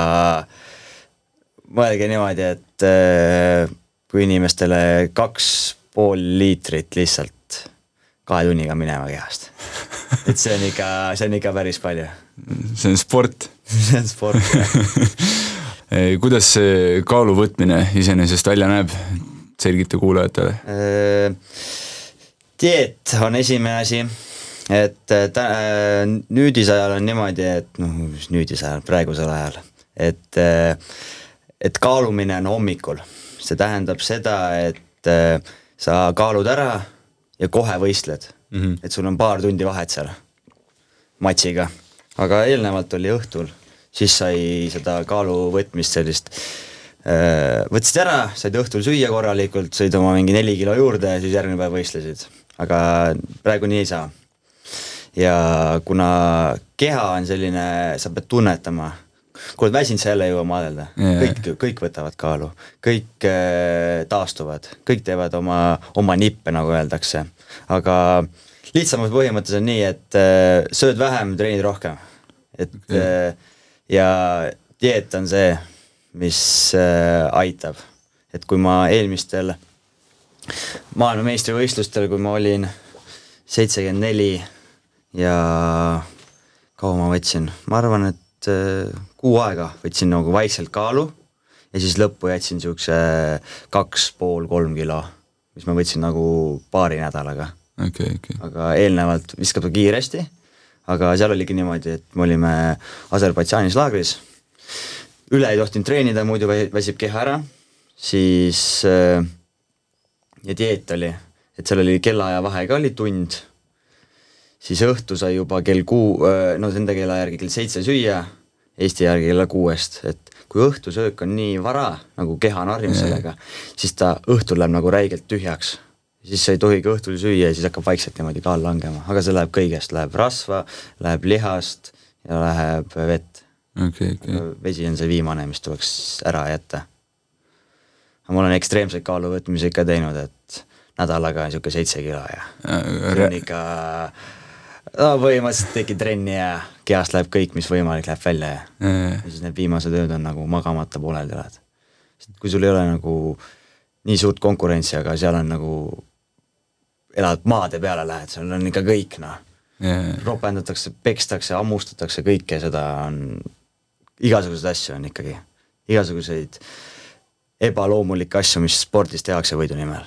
mõelge niimoodi, et äh, kui inimestele kaks pool liitrit lihtsalt kahe tunniga minema kehast. et see on ikka, see on ikka päris palju. see on sport see on sport jah. kuidas see kaalu võtmine iseenesest välja näeb? selgita kuulajatele. Dieet on esimene asi, et tä- äh, nüüdisajal on niimoodi, et noh, mis nüüdisajal, praegusel ajal, et et kaalumine on hommikul, see tähendab seda, et sa kaalud ära ja kohe võistled mm. -hmm. et sul on paar tundi vahet seal matsiga, aga eelnevalt oli õhtul, siis sai seda kaalu võtmist sellist äh, võtsid ära, said õhtul süüa korralikult, sõid oma mingi neli kilo juurde ja siis järgmine päev võistlesid. aga praegu nii ei saa. ja kuna keha on selline, sa pead tunnetama, kui oled väsinud, sa jälle ei jõua maadelda Jaa. kõik, kõik võtavad kaalu, kõik äh, taastuvad, kõik teevad oma, oma nippe, nagu öeldakse. aga lihtsamas põhimõttes on nii, et äh, sööd vähem, treenid rohkem. et Okei. Äh, ja dieet on see, mis äh, aitab. et kui ma eelmistel maailmameistrivõistlustel, kui ma olin seitsekümmend neli ja kaua ma võtsin, ma arvan, et äh, kuu aega võtsin nagu vaikselt kaalu ja siis lõppu jätsin siukse kaks pool kolm kilo, mis ma võtsin nagu paari nädalaga. okei, okei. aga eelnevalt viskab ta kiiresti, aga seal oligi niimoodi, et me olime Aserbaidžaanis laagris, üle ei tohtinud treenida, muidu vä- väsib keha ära, siis äh, ja dieet oli, et seal oli kellaaja vahe ka oli tund, siis õhtu sai juba kell kuu, no nende kella järgi kell seitse süüa, Eesti järgi kella kuuest, et kui õhtusöök on nii vara, nagu keha Jaa. sellega, siis ta õhtul läheb nagu räigelt tühjaks. Siis sa ei tohigi õhtul süüa ja siis hakkab vaikselt niimoodi kaal langema, aga see läheb kõigest, läheb rasva, läheb lihast ja läheb vett. okei, okei. vesi on see viimane, mis tuleks ära jätta. ma olen ekstreemseid kaaluvõtmisi ikka teinud, et nädalaga niisugune seitse kilo ja see on ikka no põhimõtteliselt tegid trenni ja kehast läheb kõik, mis võimalik, läheb välja ja ja siis need viimased ööd on nagu magamata pooleli oled. kui sul ei ole nagu nii suurt konkurentsi, aga seal on nagu, elad maade peale lähed, seal on ikka kõik noh yeah. ropendatakse, pekstakse, hammustatakse, kõike seda on, igasuguseid asju on ikkagi, igasuguseid ebaloomulikke asju, mis spordis tehakse võidu nimel.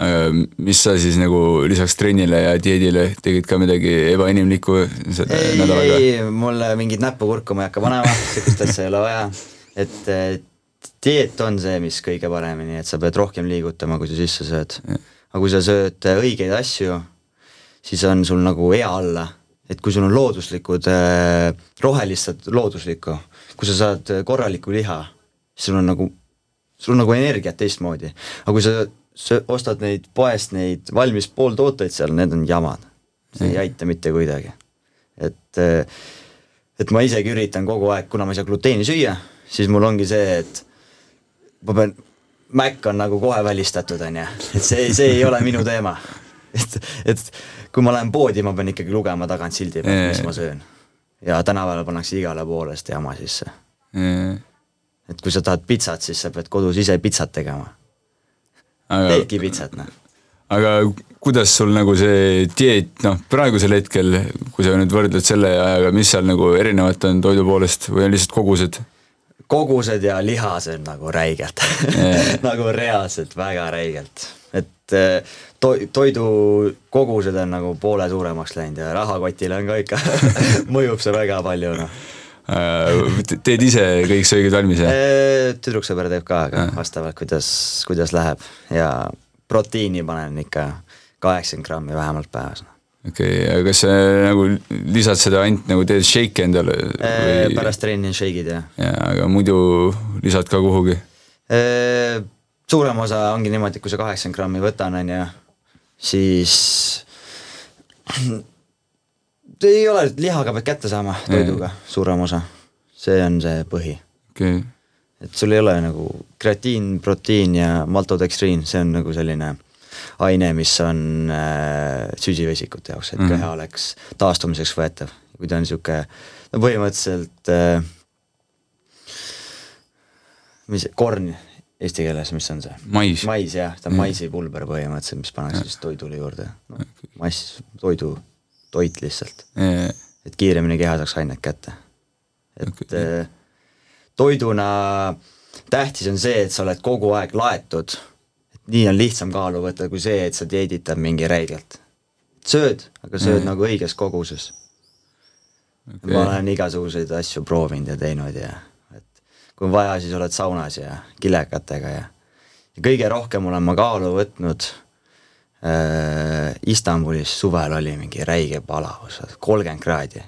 aga mis sa siis nagu lisaks trennile ja dieedile tegid ka midagi ebainimlikku selle ei, nädalaga? ei, mulle mingit näpukurku ma ei hakka panema, sihukest asja ei ole vaja, et dieet on see, mis kõige paremini, et sa pead rohkem liigutama, kui sa sisse sööd. Aga kui sa sööd õigeid asju, siis on sul nagu hea olla, et kui sul on looduslikud, rohelist looduslikku, kui sa saad korralikku liha, siis sul on nagu, sul on nagu energiat teistmoodi, aga kui sa, sa ostad neid poest neid valmis pooltooteid seal, need on jamad. see ei aita mitte kuidagi. et, et ma isegi üritan kogu aeg, kuna ma ei saa gluteeni süüa, siis mul ongi see, et ma pean, Mac on nagu kohe välistatud, on ju, et see, see ei ole minu teema. et, et kui ma lähen poodi, ma pean ikkagi lugema tagant sildi peal, mis ma söön. ja tänapäeval pannakse igale poole seda jama sisse. et kui sa tahad pitsat, siis sa pead kodus ise pitsat tegema. teedki pitsat, noh. aga kuidas sul nagu see dieet, noh, praegusel hetkel, kui sa nüüd võrdled selle ajaga, mis seal nagu erinevat on toidu poolest või on lihtsalt kogused? Kogused ja lihased nagu räigelt. Nagu reaalselt väga räigelt, et to-, toidu kogused on nagu poole suuremaks läinud ja rahakotile on ka ikka mõjub see väga palju, noh. Teed ise kõik söögid valmis, jah? tüdruksõber teeb ka, aga vastavalt, kuidas, kuidas läheb. Ja proteiini panen ikka kaheksakümmend grammi vähemalt päevas. Okei okay,, aga kas sa nagu lisad seda ainult nagu teed shake'i endale või...? pärast trenni on shake'id, jah. jaa, aga muidu lisad ka kuhugi? suurem osa ongi niimoodi, et kui sa kaheksakümmend grammi võtan, on ju, siis ei ole, lihaga pead kätte saama, toiduga, suurem osa. see on see põhi okay.. et sul ei ole nagu kreatiin, proteiin ja maltodekstriin, see on nagu selline aine, mis on äh, süsivesikute jaoks, et mm -hmm. keha oleks taastumiseks võetav. kui ta on niisugune, no põhimõtteliselt äh, mis, korn eesti keeles, mis on see? mais. mais jah, ta on maisipulber põhimõtteliselt, mis pannakse siis toidule juurde no,. mass, toidu toit lihtsalt. et kiiremini keha saaks ainet kätte. et okay. toiduna tähtis on see, et sa oled kogu aeg laetud. Nii on lihtsam kaalu võtta, kui see, et sa dieeditad mingi räigelt. sööd, aga sööd mm. nagu õiges koguses okay.. ma olen igasuguseid asju proovinud ja teinud ja et kui on vaja, siis oled saunas ja kilekatega ja ja kõige rohkem olen ma kaalu võtnud äh, Istanbulis suvel oli mingi räige palavus, kolmkümmend kraadi.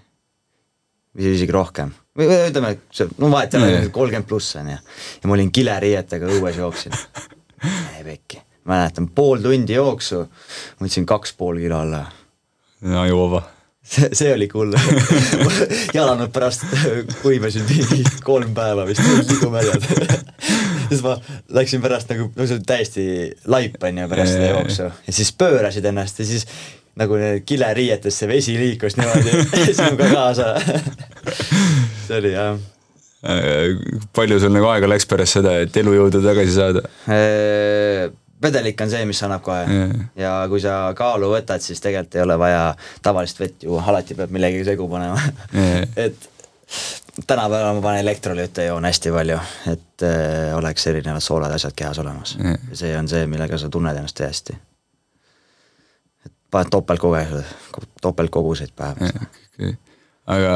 või isegi rohkem, või ütleme, no vahet ei ole, kolmkümmend pluss on ju. ja ma olin kileriietega õues jooksin pekki, mäletan pool tundi jooksu, ma võtsin kaks pool kilo alla. no juba see, see oli cool jalanud pärast kuivasid mingi kolm päeva vist, liigumärjad siis ma läksin pärast nagu, no see oli täiesti laip on ju pärast seda jooksu. Ja siis pöörasid ennast ja siis nagu kileriietesse vesi liikus niimoodi sinuga kaasa. See oli jah. Palju sul nagu aega läks pärast seda, et elujõudu tagasi saada? vedelik on see, mis annab kohe yeah. ja kui sa kaalu võtad, siis tegelikult ei ole vaja tavalist vett ju, alati peab millegagi segu panema yeah. et tänapäeval ma panen elektrolüüte, joon hästi palju, et äh, oleks erinevad soolad, asjad kehas olemas yeah.. see on see, millega sa tunned ennast hästi. et paned topeltkogemused, topeltkoguseid päevas yeah,. Okay. aga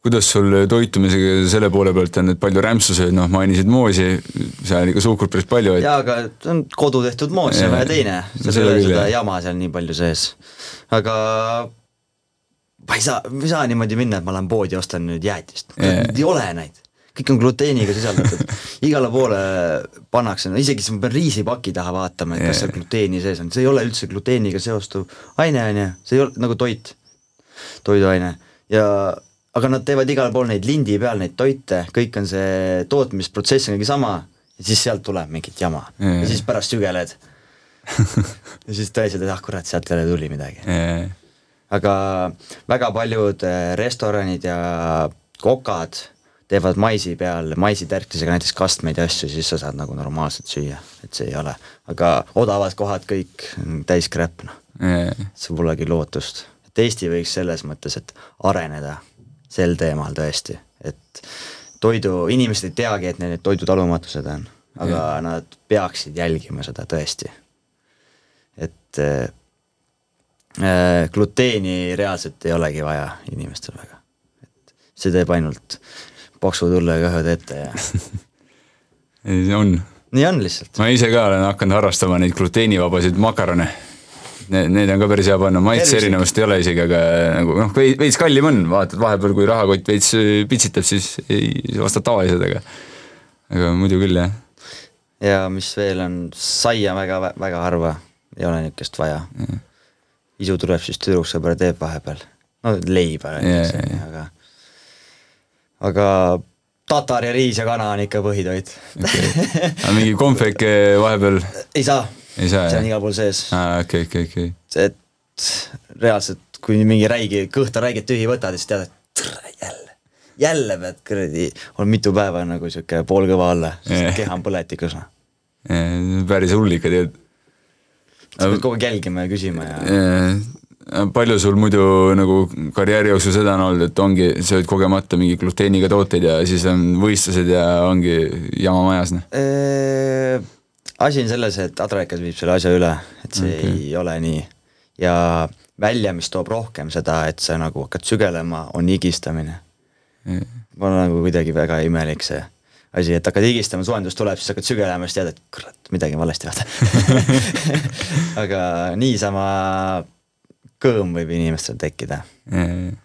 kuidas sul toitumisega selle poole pealt on, et palju rämpsu sööd, noh mainisid moosi, seal ikka suhkrut päris palju et.... jaa, aga see on kodu tehtud moos, see on vähe teine, seal ei ole seda jama seal nii palju sees. aga ma ei saa, ma ei saa niimoodi minna, et ma lähen poodi ja ostan nüüd jäätist, ei ole neid kõik on gluteeniga sisaldatud, igale poole pannakse, no isegi siis ma pean riisipaki taha vaatama, et kas seal gluteeni sees on, see ei ole üldse gluteeniga seostuv aine, on ju, see ei ole nagu toit, toiduaine. Ja aga nad teevad igal pool neid lindi peal neid toite, kõik on see tootmisprotsess on kõige sama ja siis sealt tuleb mingit jama mm. ja siis pärast sügeled. ja siis tõesti, et ah kurat, sealt jälle tuli midagi. aga väga paljud äh, restoranid ja kokad teevad maisi peal, maisitärklisega näiteks kastmeid ja asju, siis sa saad nagu normaalselt süüa, et see ei ole, aga odavad kohad kõik täis crap noh, see polegi lootust. et Eesti võiks selles mõttes, et areneda sel teemal tõesti, et toidu, inimesed ei teagi, et neil need toidutalumatused on, aga ja. nad peaksid jälgima seda tõesti. et äh, gluteeni reaalselt ei olegi vaja inimestel väga, et see teeb ainult paksu tullega ühed ette ja on. nii on lihtsalt. ma ise ka olen hakanud harrastama neid gluteenivabasid makarone Need, need on ka päris hea panna, maitse erinevust ei ole isegi, aga nagu noh, veits kallim on, vaatad vahepeal, kui rahakott veits äh, pitsitab, siis ei, ostad tavalised, aga aga muidu küll, jah. ja mis veel on, saia väga, väga harva, ei ole niisugust vaja. isu tuleb, siis tüdruksõber teeb vahepeal, no leiba näiteks, aga aga tatar ja riis ja kana on ikka põhitoit. Okay. aga mingi konfeke vahepeal? ei saa see on igal pool sees. aa, okei, okei, okei. et reaalselt, kui mingi räigi, kõhta räiget tühi võtad, siis tead, et tere, jälle, jälle pead kuradi, on mitu päeva nagu sihuke poolkõva alla, sest keha on põletikus, noh. päris hull ikka tead. sa pead kogu aeg jälgima ja küsima ja palju sul muidu nagu karjääri jooksul seda on olnud, et ongi, sööd kogemata mingi gluteeniga tooteid ja siis on võistlused ja ongi jama majas, noh? Asi on selles, et Adraikas viib selle asja üle, et see okay. ei ole nii. ja välja, mis toob rohkem seda, et sa nagu hakkad sügelema, on higistamine mm.. mul on nagu kuidagi väga imelik see asi, et hakkad higistama, soojendus tuleb, siis hakkad sügelema, siis tead, et kurat, midagi on valesti vaata aga niisama kõõm võib inimestel tekkida mm..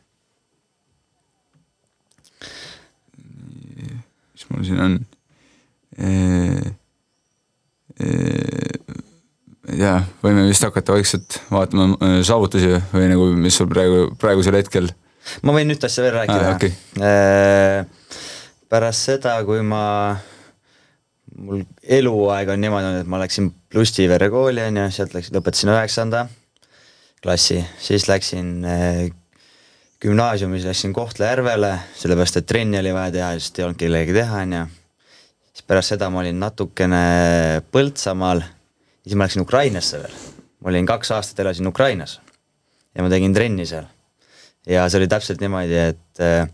mis mul siin on? Jah, võime vist hakata vaikselt vaatama äh, saavutusi või nagu, mis sul praegu, praegusel hetkel. ma võin ühte asja veel rääkida ah,. Okay. Äh, pärast seda, kui ma, mul eluaeg on niimoodi olnud, et ma läksin Plustivere kooli on ju, sealt läksin, lõpetasin üheksanda klassi, siis läksin äh, gümnaasiumis läksin Kohtla-Järvele, sellepärast et trenni oli vaja teha, sest ei olnud kellegi teha, on ju pärast seda ma olin natukene Põltsamaal siis ma läksin Ukrainasse veel. ma olin kaks aastat elasin Ukrainas ja ma tegin trenni seal. ja see oli täpselt niimoodi, et äh,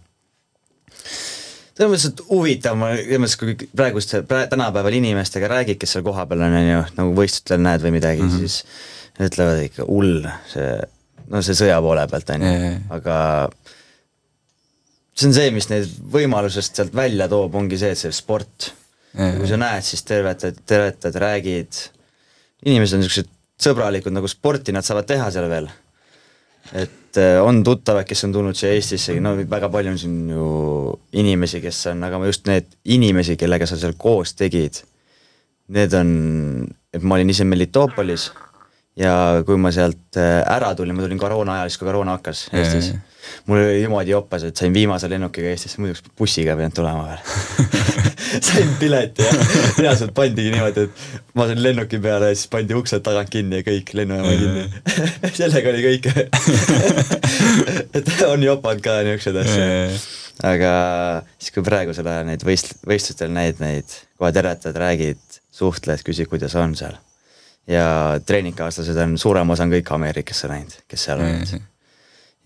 selles mõttes, et huvitav, ma selles mõttes, kui praegust, tänapäeval inimestega räägid, kes seal kohapeal on, on ju, nagu võistlustel näed või midagi mm, -hmm. siis ütlevad ikka hull, see, no see sõja poole pealt on ju, aga see on see, mis neid võimalusest sealt välja toob, ongi see, et see sport kui sa näed, siis tervetad, tervetad, räägid, inimesed on niisugused sõbralikud nagu sporti nad saavad teha seal veel. et äh, on tuttavad, kes on tulnud siia Eestisse, no väga palju on siin ju inimesi, kes on, aga just need inimesi, kellega sa seal koos tegid, need on, et ma olin ise Melitopolis ja kui ma sealt äh, ära tulin, ma tulin koroona ajal, siis kui koroona hakkas Eestis mul oli niimoodi joppas, et sain viimase lennukiga Eestisse, muidu oleks bussiga pidanud tulema veel sain pileti ja reaalselt pandigi niimoodi, et ma sain lennuki peale ja siis pandi uksed tagant kinni ja kõik, lennujaama kinni. Sellega oli kõik. Et on jopanud ka niisuguseid asju. aga siis, kui praegusel ajal neid võist-, võistlustel näid neid, kohe tervitad, räägid, suhtled, küsid, kuidas on seal. ja treeningkaaslased on, suurem osa on kõik Ameerikasse läinud, kes seal olid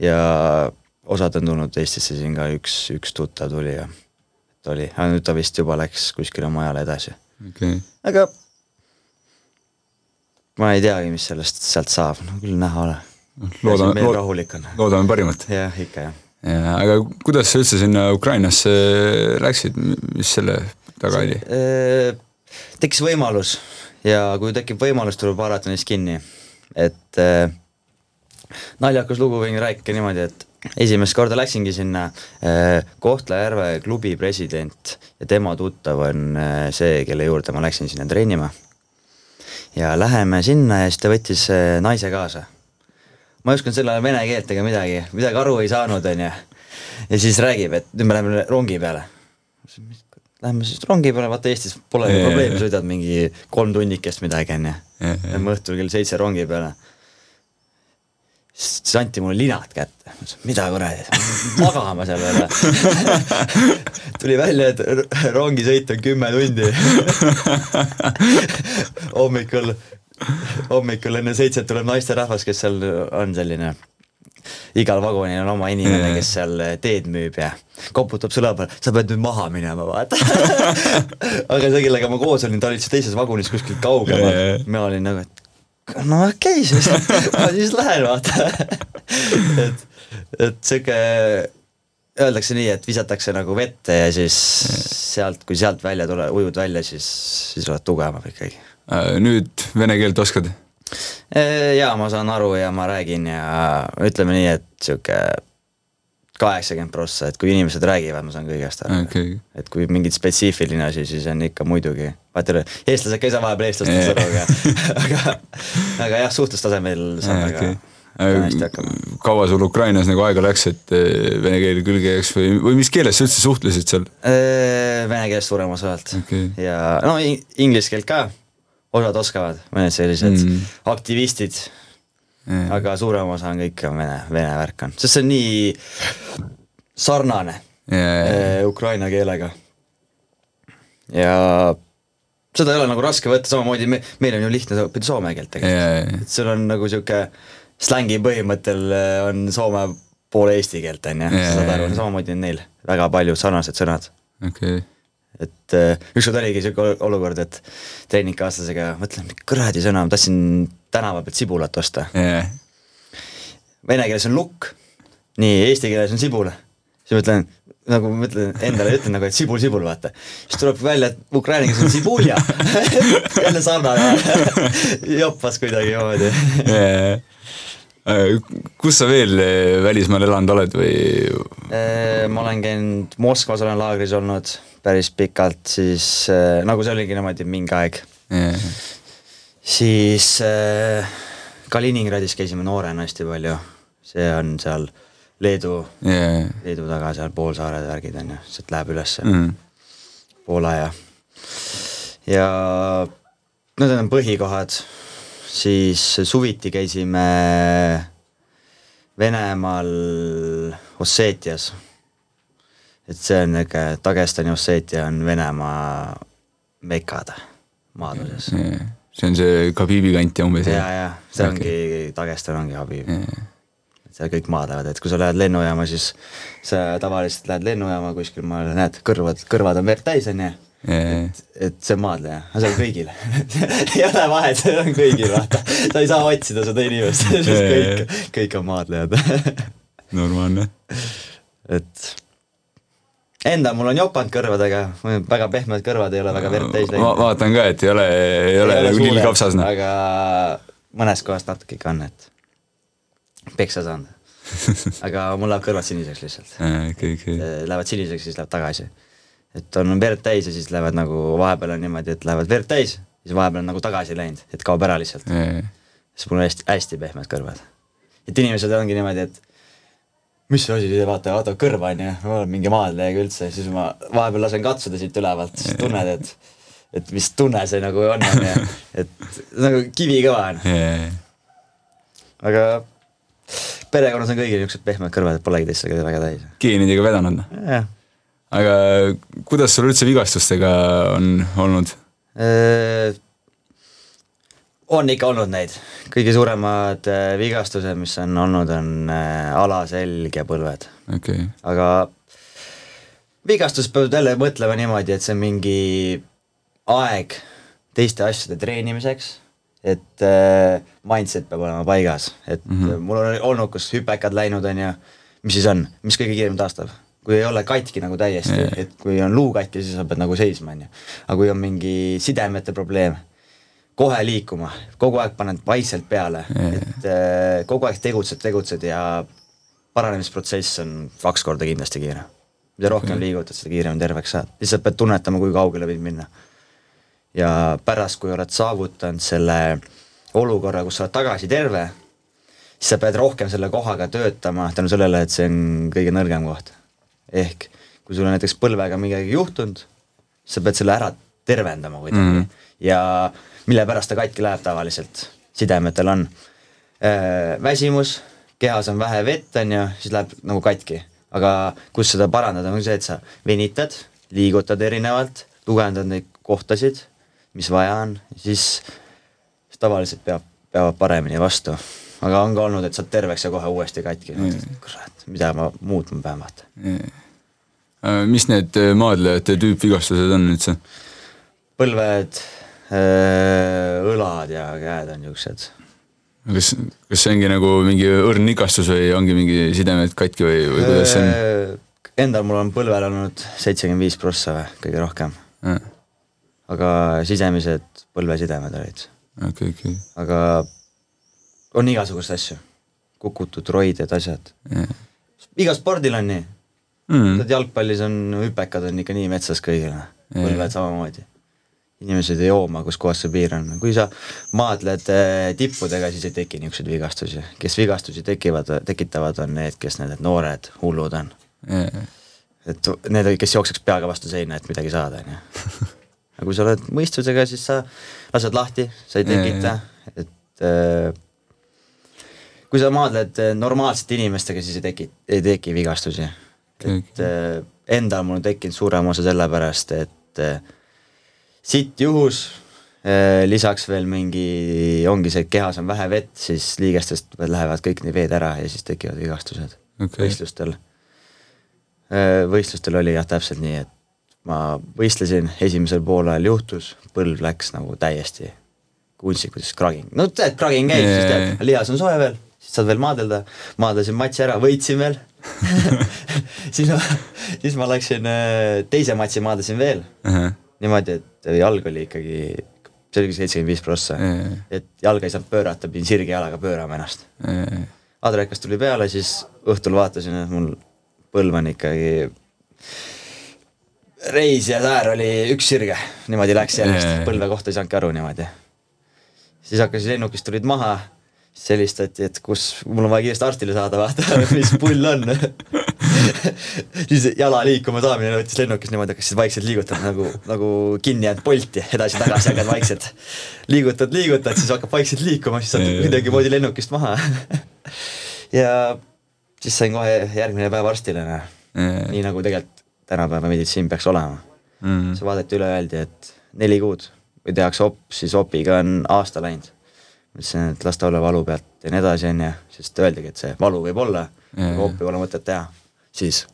ja osad on tulnud Eestisse siin ka, üks, üks tuttav tuli ja ta oli, aga nüüd ta vist juba läks kuskile mujale edasi okay.. aga ma ei teagi, mis sellest sealt saab, no küll näha ole. loodame, lood, loodame parimat. jah, ikka jah. ja aga kuidas sa üldse sinna Ukrainasse läksid, mis selle taga oli? Äh, tekkis võimalus ja kui tekib võimalus, tuleb haarata neist kinni, et äh, naljakas lugu võin rääkida niimoodi, et esimest korda läksingi sinna äh, Kohtla-Järve klubi president ja tema tuttav on äh, see, kelle juurde ma läksin sinna treenima. ja läheme sinna ja siis ta võttis äh, naise kaasa. ma ei osanud sel ajal vene keelt ega midagi, midagi aru ei saanud, onju. ja siis räägib, et nüüd me läheme rongi peale. lähme siis rongi peale, vaata Eestis pole ju probleemi, sõidad mingi kolm tunnikest midagi, on ju. Jaa, jaa. Lähme õhtul kell seitse rongi peale. Siis anti mulle linad kätte, ma ütlesin, mida kuradi, magama seal veel tuli välja, et rongisõit on kümme tundi. Hommikul, hommikul enne seitset tuleb naisterahvas, kes seal on selline igal vagunil on oma inimene, kes seal teed müüb ja koputab sõla peale, sa pead nüüd maha minema, vaata. Aga see, kellega ma koos olin, ta oli siis teises vagunis kuskil kaugemal. Mina olin nagu, et no okei okay, siis ma siis lähen vaata et, et sihuke, öeldakse nii, et visatakse nagu vette ja siis sealt, kui sealt välja tule, ujud välja, siis, siis oled tugevam ikkagi. Äh, nüüd vene keelt oskad? jaa, ma saan aru ja ma räägin ja ütleme nii, et sihuke kaheksakümmend prossa, et kui inimesed räägivad, ma saan kõigest aru Okei. et kui mingi spetsiifiline asi, siis on ikka muidugi, vaata eestlased ka ei saa vahepeal eestlastest aru, aga aga, aga jah, suhtlustasemel väga hästi hakkama. kaua sul Ukrainas nagu aega läks, et eh, vene keel külge jääks või, või mis keeles sa üldse suhtlesid seal? Äh, Vene keelest suurem osa alt Okei. ja no in- inglise keelt ka, osad oskavad, mõned sellised Mm. aktivistid. Aga suurem osa on kõik on vene, vene värk on, sest see on nii sarnane jaa. eh, ukraina keelega. ja seda ei ole nagu raske võtta, samamoodi me, meil on ju lihtne õppida soome keelt tegelikult jaa. et sul on nagu sihuke slängi põhimõttel eh, on soome pool eesti keelt on ju, saad aru, samamoodi on neil väga palju sarnased sõnad okei. Et äh, ükskord oligi ol- olukord, et treeningkaaslasega mõtlen, kuradi sõna, ma tahtsin tänava pealt sibulat osta. Jaa. Vene keeles on lukk, nii, eesti keeles on sibul. siis mõtlen, nagu ma mõtlen endale, ütlen nagu, et sibul, sibul, vaata. siis tuleb välja, et ukraina keeles on sibulja jälle sarnane joppas kuidagimoodi Jaa. Äh, kus sa veel eh, välismaal elanud oled või? Äh, ma olen käinud Moskvas, olen laagris olnud päris pikalt, siis äh, nagu see oligi niimoodi mingi aeg Jaa. siis äh, Kaliningradis käisime noorena hästi palju, see on seal Leedu, Jaa. Leedu taga seal poolsaared, värgid on ju, sealt läheb ülesse. Mm. Poola ja, ja need on põhikohad, siis suviti käisime Venemaal Osseetias. et see on niisugune, Dagestani Osseetia on Venemaa mekad maaduses Jaa. see on see Khabibi kant ja umbes? ja, ja see Okei. ongi, Dagestan ongi Habib Jaa. seal kõik maad lähevad, et kui sa lähed lennujaama, siis sa tavaliselt lähed lennujaama kuskil maal, näed, kõrvad, kõrvad on verd täis, on ju. Jaa. et see on maadleja, aga see on kõigil ei ole vahet, see on kõigil, vaata. sa ei saa otsida seda inimest, sest kõik, kõik on maadlejad normaalne. et enda mul on jopanud kõrvadega, väga pehmed kõrvad ei ole väga verd täis Ma vaatan ka, et ei ole, ei ole nagu lill kapsas, noh. aga mõnes kohas natuke ikka on, et peksa saanud. aga mul läheb kõrvad siniseks lihtsalt. Lähevad siniseks, siis läheb tagasi. Et on verd täis ja siis lähevad nagu, vahepeal on niimoodi, et lähevad verd täis, siis vahepeal on nagu tagasi läinud, et kaob ära lihtsalt. siis mul on hästi, hästi pehmed kõrvad. et inimesed ongi niimoodi, et mis see asi, vaata, vaata kõrva on ju, ma olen mingi maadlejaga üldse, siis ma vahepeal lasen katsuda siit ülevalt, siis tunned, et et mis tunne see nagu on, on ju, et nagu kivikõva on, aga perekonnas on kõigil niisugused pehmed kõrvad, et polegi teist väga väga täis. geenidega vedanud, noh. jah. Aga kuidas sul üldse vigastustega on olnud? Äh, on ikka olnud neid, kõige suuremad äh, vigastused, mis on olnud, on äh, alaselg ja põlved, okei okay., aga vigastus peab jälle mõtlema niimoodi, et see on mingi aeg teiste asjade treenimiseks, et mindset peab olema paigas, et mm. -hmm. mul on olnud, kus hüpekad läinud, on ju, mis siis on, mis kõige kiiremini taastab? Kui ei ole katki nagu täiesti yeah. et kui on luu katki, siis sa pead nagu seisma, on ju. aga kui on mingi sidemete probleem, kohe liikuma, kogu aeg paned vaikselt peale Jah. et äh, kogu aeg tegutsed, tegutsed ja paranemisprotsess on kaks korda kindlasti kiirem. mida rohkem okay. liigutad, seda kiiremini terveks saad, lihtsalt pead tunnetama, kui kaugele võid minna. ja pärast, kui oled saavutanud selle olukorra, kus sa oled tagasi terve, siis sa pead rohkem selle kohaga töötama tänu sellele, et see on kõige nõrgem koht. Ehk kui sul on näiteks põlvega midagi juhtunud, sa pead selle ära tervendama kuidagi mm -hmm. ja mille pärast ta katki läheb tavaliselt, sidemetel on äh, väsimus, kehas on vähe vett, on ju, siis läheb nagu katki. aga kus seda parandada, on see, et sa venitad, liigutad erinevalt, tugevdad neid kohtasid, mis vaja on, siis tavaliselt peab, peavad paremini vastu. aga on ka olnud, et saad terveks ja kohe uuesti katki mm., kurat, mida ma muutma pean, vaata mm.. Mis need äh, maadlejate tüüpvigastused on üldse? põlved, äh, õlad ja käed on niisugused. kas, kas see ongi nagu mingi õrn igastus või ongi mingi sidemed katki või, või kuidas see on? Äh, endal mul on põlvel olnud seitsekümmend viis prossa või, kõige rohkem. aga sisemised põlvesidemed olid okei okei aga on igasuguseid asju, kukutud roided, asjad igal spordil on nii mm.. tead, jalgpallis on hüpekad on ikka nii metsas kõigil yeah., põlved samamoodi. inimesed ei jooma, kus kohas see piir on, kui sa maadled eh, tippudega, siis ei teki niisuguseid vigastusi, kes vigastusi tekivad, tekitavad, on need, kes need noored hullud on. Yeah.. et need, kes jookseks peaga vastu seina, et midagi saada, on ju. Aga kui sa oled mõistusega, siis sa lased lahti, sa ei tekita, et äh, kui sa maadled äh, normaalsete inimestega, siis ei teki, ei teki vigastusi. Et äh, endal mul on tekkinud suurem osa sellepärast, et äh, sitt juhus äh,, lisaks veel mingi, ongi see, et kehas on vähe vett, siis liigestest lähevad kõik need veed ära ja siis tekivad vigastused okay. võistlustel. Võistlustel oli jah, täpselt nii, et ma võistlesin, esimesel poolajal juhtus, põlv läks nagu täiesti kunstlik, kuidas kraging, no tead, kraging käib, siis tead, lihas on soe veel, siis saad veel maadelda, maadlesin matši ära, võitsin veel siis ma, siis ma läksin äh, teise matši maadlesin veel uh, -huh. niimoodi, et jalg oli ikkagi, see oli seitsekümmend viis prossa et jalga ei saanud pöörata, pidin sirge jalaga pöörama ennast uh. -huh. Adrekas tuli peale, siis õhtul vaatasin, et mul põlv on ikkagi reis ja säär oli üks sirge, niimoodi läks järjest, põlve kohta ei saanudki aru niimoodi. siis hakkasid lennukist tulid maha, siis helistati, et kus, mul on vaja kiiresti arstile saada, vaata, mis pull on siis jala liikuma saamine võttis lennukis niimoodi, hakkasid vaikselt liigutama nagu, nagu kinni jäänud polti edasi-tagasi hakkad vaikselt. liigutad, liigutad, siis hakkab vaikselt liikuma, siis saad kuidagimoodi lennukist maha ja siis sain kohe järgmine päev arstile, noh. nii nagu tegelikult tänapäeva meditsiin peaks olema mm. -hmm. siis vaadati üle, öeldi, et neli kuud või tehakse op, siis opiga on aasta läinud. Ütlesin, et las ta olla valu pealt ja nii edasi, on ju, sest öeldigi, et see valu võib olla, aga opi pole mõtet teha. siis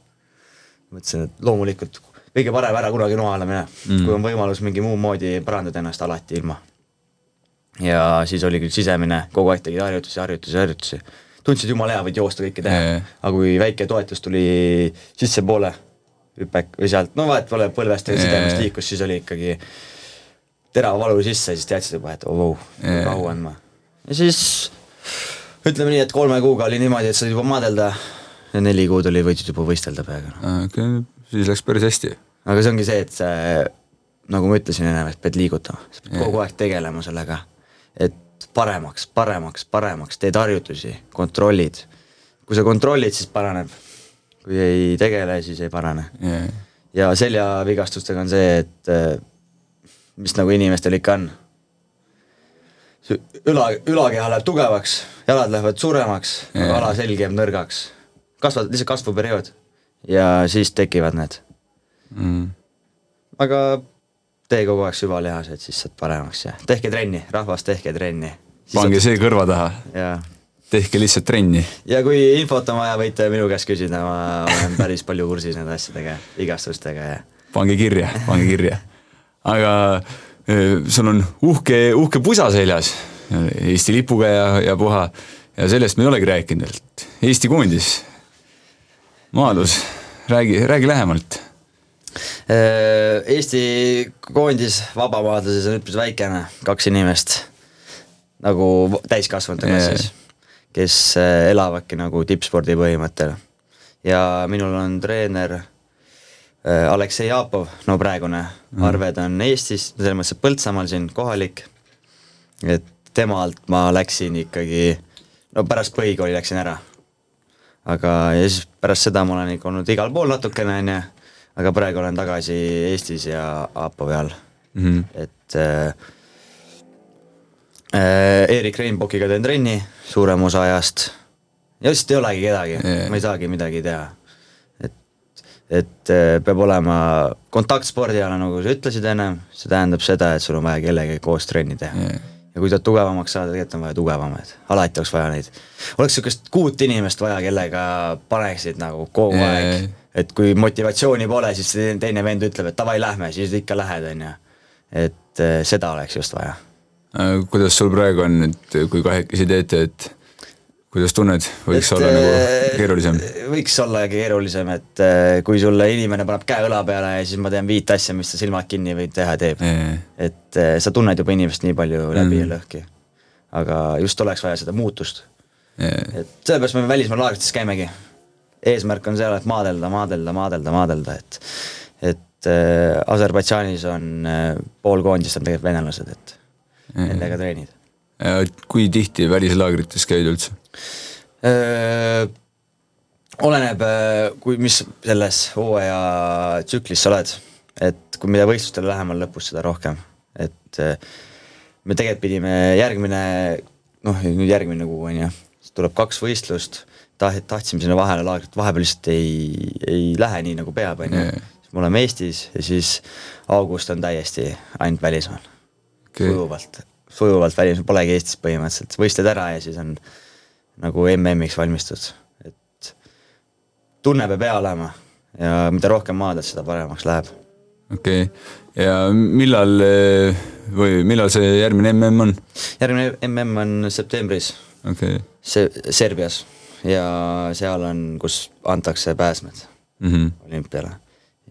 mõtlesin, et loomulikult kõige parem ära kunagi noa alla mine mm, kui on võimalus mingi muu moodi parandada ennast, alati ilma. ja siis oli küll sisemine, kogu aeg tegid harjutusi, harjutusi, harjutusi tundsid jumala hea, võid joosta kõike teha, aga kui väike toetus tuli sissepoole hüpek või sealt, no vahet pole, põlvest või sidemest liikus, siis oli ikkagi terav valu sisse, siis teadsid juba, et oh, oh rahu andma. Ja siis ütleme nii, et kolme kuuga oli niimoodi, et said juba maadelda ja neli kuud oli, võisid juba võistelda peaaegu. okei okay,, siis läks päris hästi. aga see ongi see, et see, nagu ma ütlesin ennem, et pead liigutama, sa pead kogu aeg tegelema sellega, et paremaks, paremaks, paremaks, teed harjutusi, kontrollid. kui sa kontrollid, siis paraneb kui ei tegele, siis ei parane yeah.. ja seljavigastustega on see, et mis nagu inimestel ikka on. Üla, ülakeha läheb tugevaks, jalad lähevad suuremaks yeah., aga alaselg jääb nõrgaks. kasvad, lihtsalt kasvuperiood ja siis tekivad need mm.. aga tee kogu aeg süvalihased, siis saad paremaks ja tehke trenni, rahvas, tehke trenni. pange see kõrva taha. tehke lihtsalt trenni. ja kui infot on vaja, võite minu käest küsida, ma olen päris palju kursis nende asjadega, vigastustega ja. pange kirja, pange kirja. aga sul on uhke, uhke pusa seljas, Eesti lipuga ja, ja puha ja sellest me ei olegi rääkinud, et Eesti koondis, Maadlus, räägi, räägi lähemalt. Eesti koondis vabamaadluses on üpris väikene, kaks inimest nagu täiskasvanute klassis yeah kes äh, elavadki nagu tippspordi põhimõttel. ja minul on treener äh, Aleksei Jaapov, no praegune mm., arved on Eestis, selles mõttes, et Põltsamaal siin kohalik, et temalt ma läksin ikkagi, no pärast põhikooli läksin ära. aga ja siis pärast seda ma olen ikka olnud igal pool natukene, on ju, aga praegu olen tagasi Eestis ja Aapo peal mm. -hmm. et äh, äh, Erik Reinbokiga teen trenni suurema osa ajast ja lihtsalt ei olegi kedagi Jaa. ma ei saagi midagi teha. Et, äh, peab olema kontaktspordiala, nagu sa ütlesid ennem, see tähendab seda, et sul on vaja kellegagi koos trenni teha Yeah. ja kui tahad tugevamaks saada, tegelikult on vaja tugevamaid, alati oleks vaja neid, oleks niisugust kuut inimest vaja, kellega paneksid nagu kogu Jaa, aeg et kui motivatsiooni pole, siis teine vend ütleb, et davai, lähme, siis ikka lähed, on ju. et eh, seda oleks just vaja. Äh, kuidas sul praegu on, et kui kahekesi teete, et kuidas tunned, võiks Et, olla nagu eh, keerulisem? võiks olla keerulisem, et eh, kui sulle inimene paneb käe õla peale ja siis ma teen viit asja, mis sa silmad kinni võid teha, teeb. et eh, sa tunned juba inimest nii palju läbi Mm. ja lõhki. aga just oleks vaja seda muutust. et sellepärast me välismaa laagrites käimegi. eesmärk on seal, et maadelda, maadelda, maadelda, maadelda, et et äh, Aserbaidžaanis on äh, pool koondist on tegelikult venelased, et nendega treenid. kui tihti välislaagrites käid üldse? Oleneb, kui, mis selles hooaja tsüklis sa oled, et kui mida võistlustele lähemal lõpus, seda rohkem, et me tegelikult pidime järgmine, noh nüüd järgmine kuu on ju, tuleb kaks võistlust, taht-, tahtsime sinna vahele laagrit, vahepeal lihtsalt ei, ei lähe nii nagu peab, on ju. Siis me oleme Eestis ja siis august on täiesti ainult välismaal. Okei. sujuvalt, sujuvalt välismaal, polegi Eestis põhimõtteliselt, võistled ära ja siis on nagu MM-iks valmistud, et tunne peab hea olema ja mida rohkem maadled, seda paremaks läheb. okei okay., ja millal eh, või millal see järgmine mm on? järgmine MM on septembris, okei okay. see Serbias ja seal on, kus antakse pääsmed mm -hmm. olümpiale.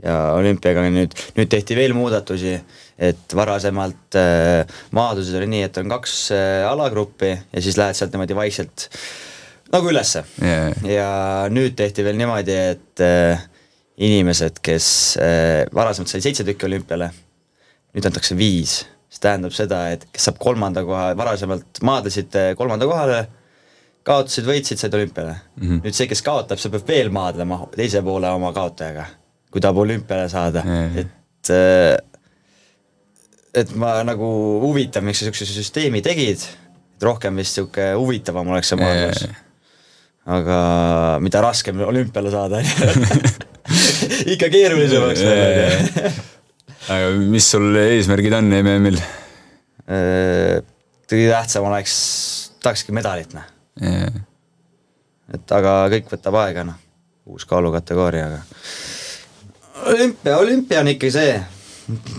Ja olümpiaga nüüd, nüüd tehti veel muudatusi, et varasemalt äh, maadluses oli nii, et on kaks äh, alagruppi ja siis lähed sealt niimoodi vaikselt nagu ülesse Yeah. ja nüüd tehti veel niimoodi, et äh, inimesed, kes äh, varasemalt sai seitse tükki olümpiale, nüüd antakse viis. see tähendab seda, et kes saab kolmanda koha, varasemalt maadlesid äh, kolmanda kohale, kaotasid, võitsid, said olümpiale mm. -hmm. nüüd see, kes kaotab, see peab veel maadlema teise poole oma kaotajaga, kui tahab olümpiale saada Jaa. et äh, et ma nagu huvitav, miks sa niisuguse süsteemi tegid, et rohkem vist niisugune huvitavam oleks see maadlus Jaa. aga mida raskem olümpiale saada, on ju. ikka keerulisem oleks veel, on ju. aga mis sul eesmärgid on MM-il? kõige tähtsam oleks, tahakski medalit, noh. et aga kõik võtab aega, noh, uus kaalukategooria, aga olümpia, olümpia on ikkagi see,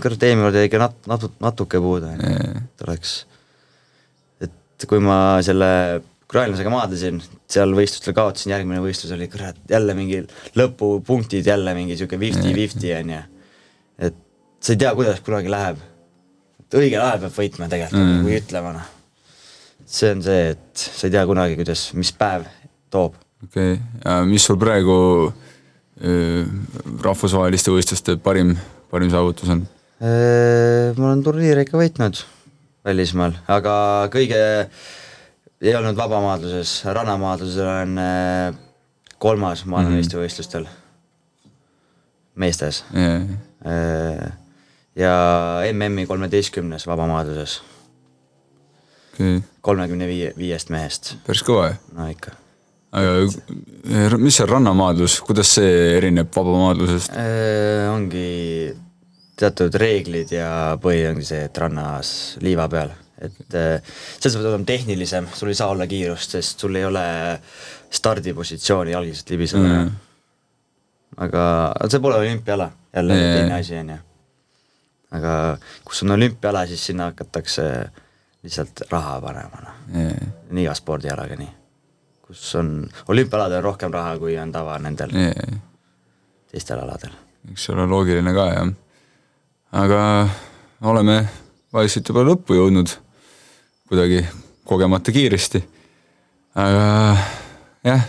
kurat eelmine kord jäi ikka nat-, natu-, natuke puudu, on ju, et oleks, et kui ma selle ukrainlasega maadlesin, seal võistlustel kaotasin, järgmine võistlus oli kurat, jälle mingi lõpupunktid, jälle mingi sihuke fifty-fifty on ju. et sa ei tea, kuidas kunagi läheb. et õigel ajal peab võitma tegelikult mm., kui ütlema noh. see on see, et sa ei tea kunagi, kuidas, mis päev toob. okei okay., mis sul praegu öö, rahvusvaheliste võistluste parim, parim saavutus on? ma olen turniire ikka võitnud välismaal, aga kõige ei olnud vabamaadluses, rannamaadluses olen äh, kolmas maailmameistrivõistlustel meestes Yeah. Äh, ja MM-i kolmeteistkümnes vabamaadluses, okay., kolmekümne viie, viiest mehest, päris kõva ju. no ikka. Aga mis see rannamaadlus, kuidas see erineb vabamaadlusest? Äh, ongi teatud reeglid ja põhi ongi see, et rannas liiva peal, et äh, selles mõttes olema tehnilisem, sul ei saa olla kiirust, sest sul ei ole stardipositsiooni jalgliselt libiseda Mm. aga see pole olümpiaala, jälle Jaa. teine asi on ju. aga kus on olümpiaala, siis sinna hakatakse lihtsalt raha panema, noh. Yeah. on iga spordialaga nii. Kus on, olümpiaaladel on rohkem raha, kui on tava nendel Yeah. teistel aladel. võiks olla loogiline ka jah. aga oleme vaikselt juba lõppu jõudnud kuidagi kogemata kiiresti. aga jah,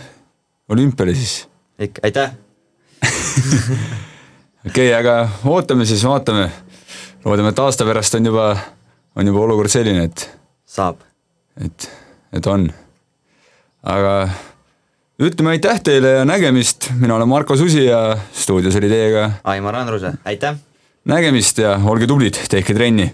olümpiale siis. ikka, aitäh! okei okay,, aga ootame siis, vaatame. loodame, et aasta pärast on juba, on juba olukord selline, et, saab. et, et on. Aga ütleme aitäh teile ja nägemist, mina olen Marko Susi ja stuudios oli teiega Aimar Andruse, aitäh! nägemist ja olge tublid, tehke trenni!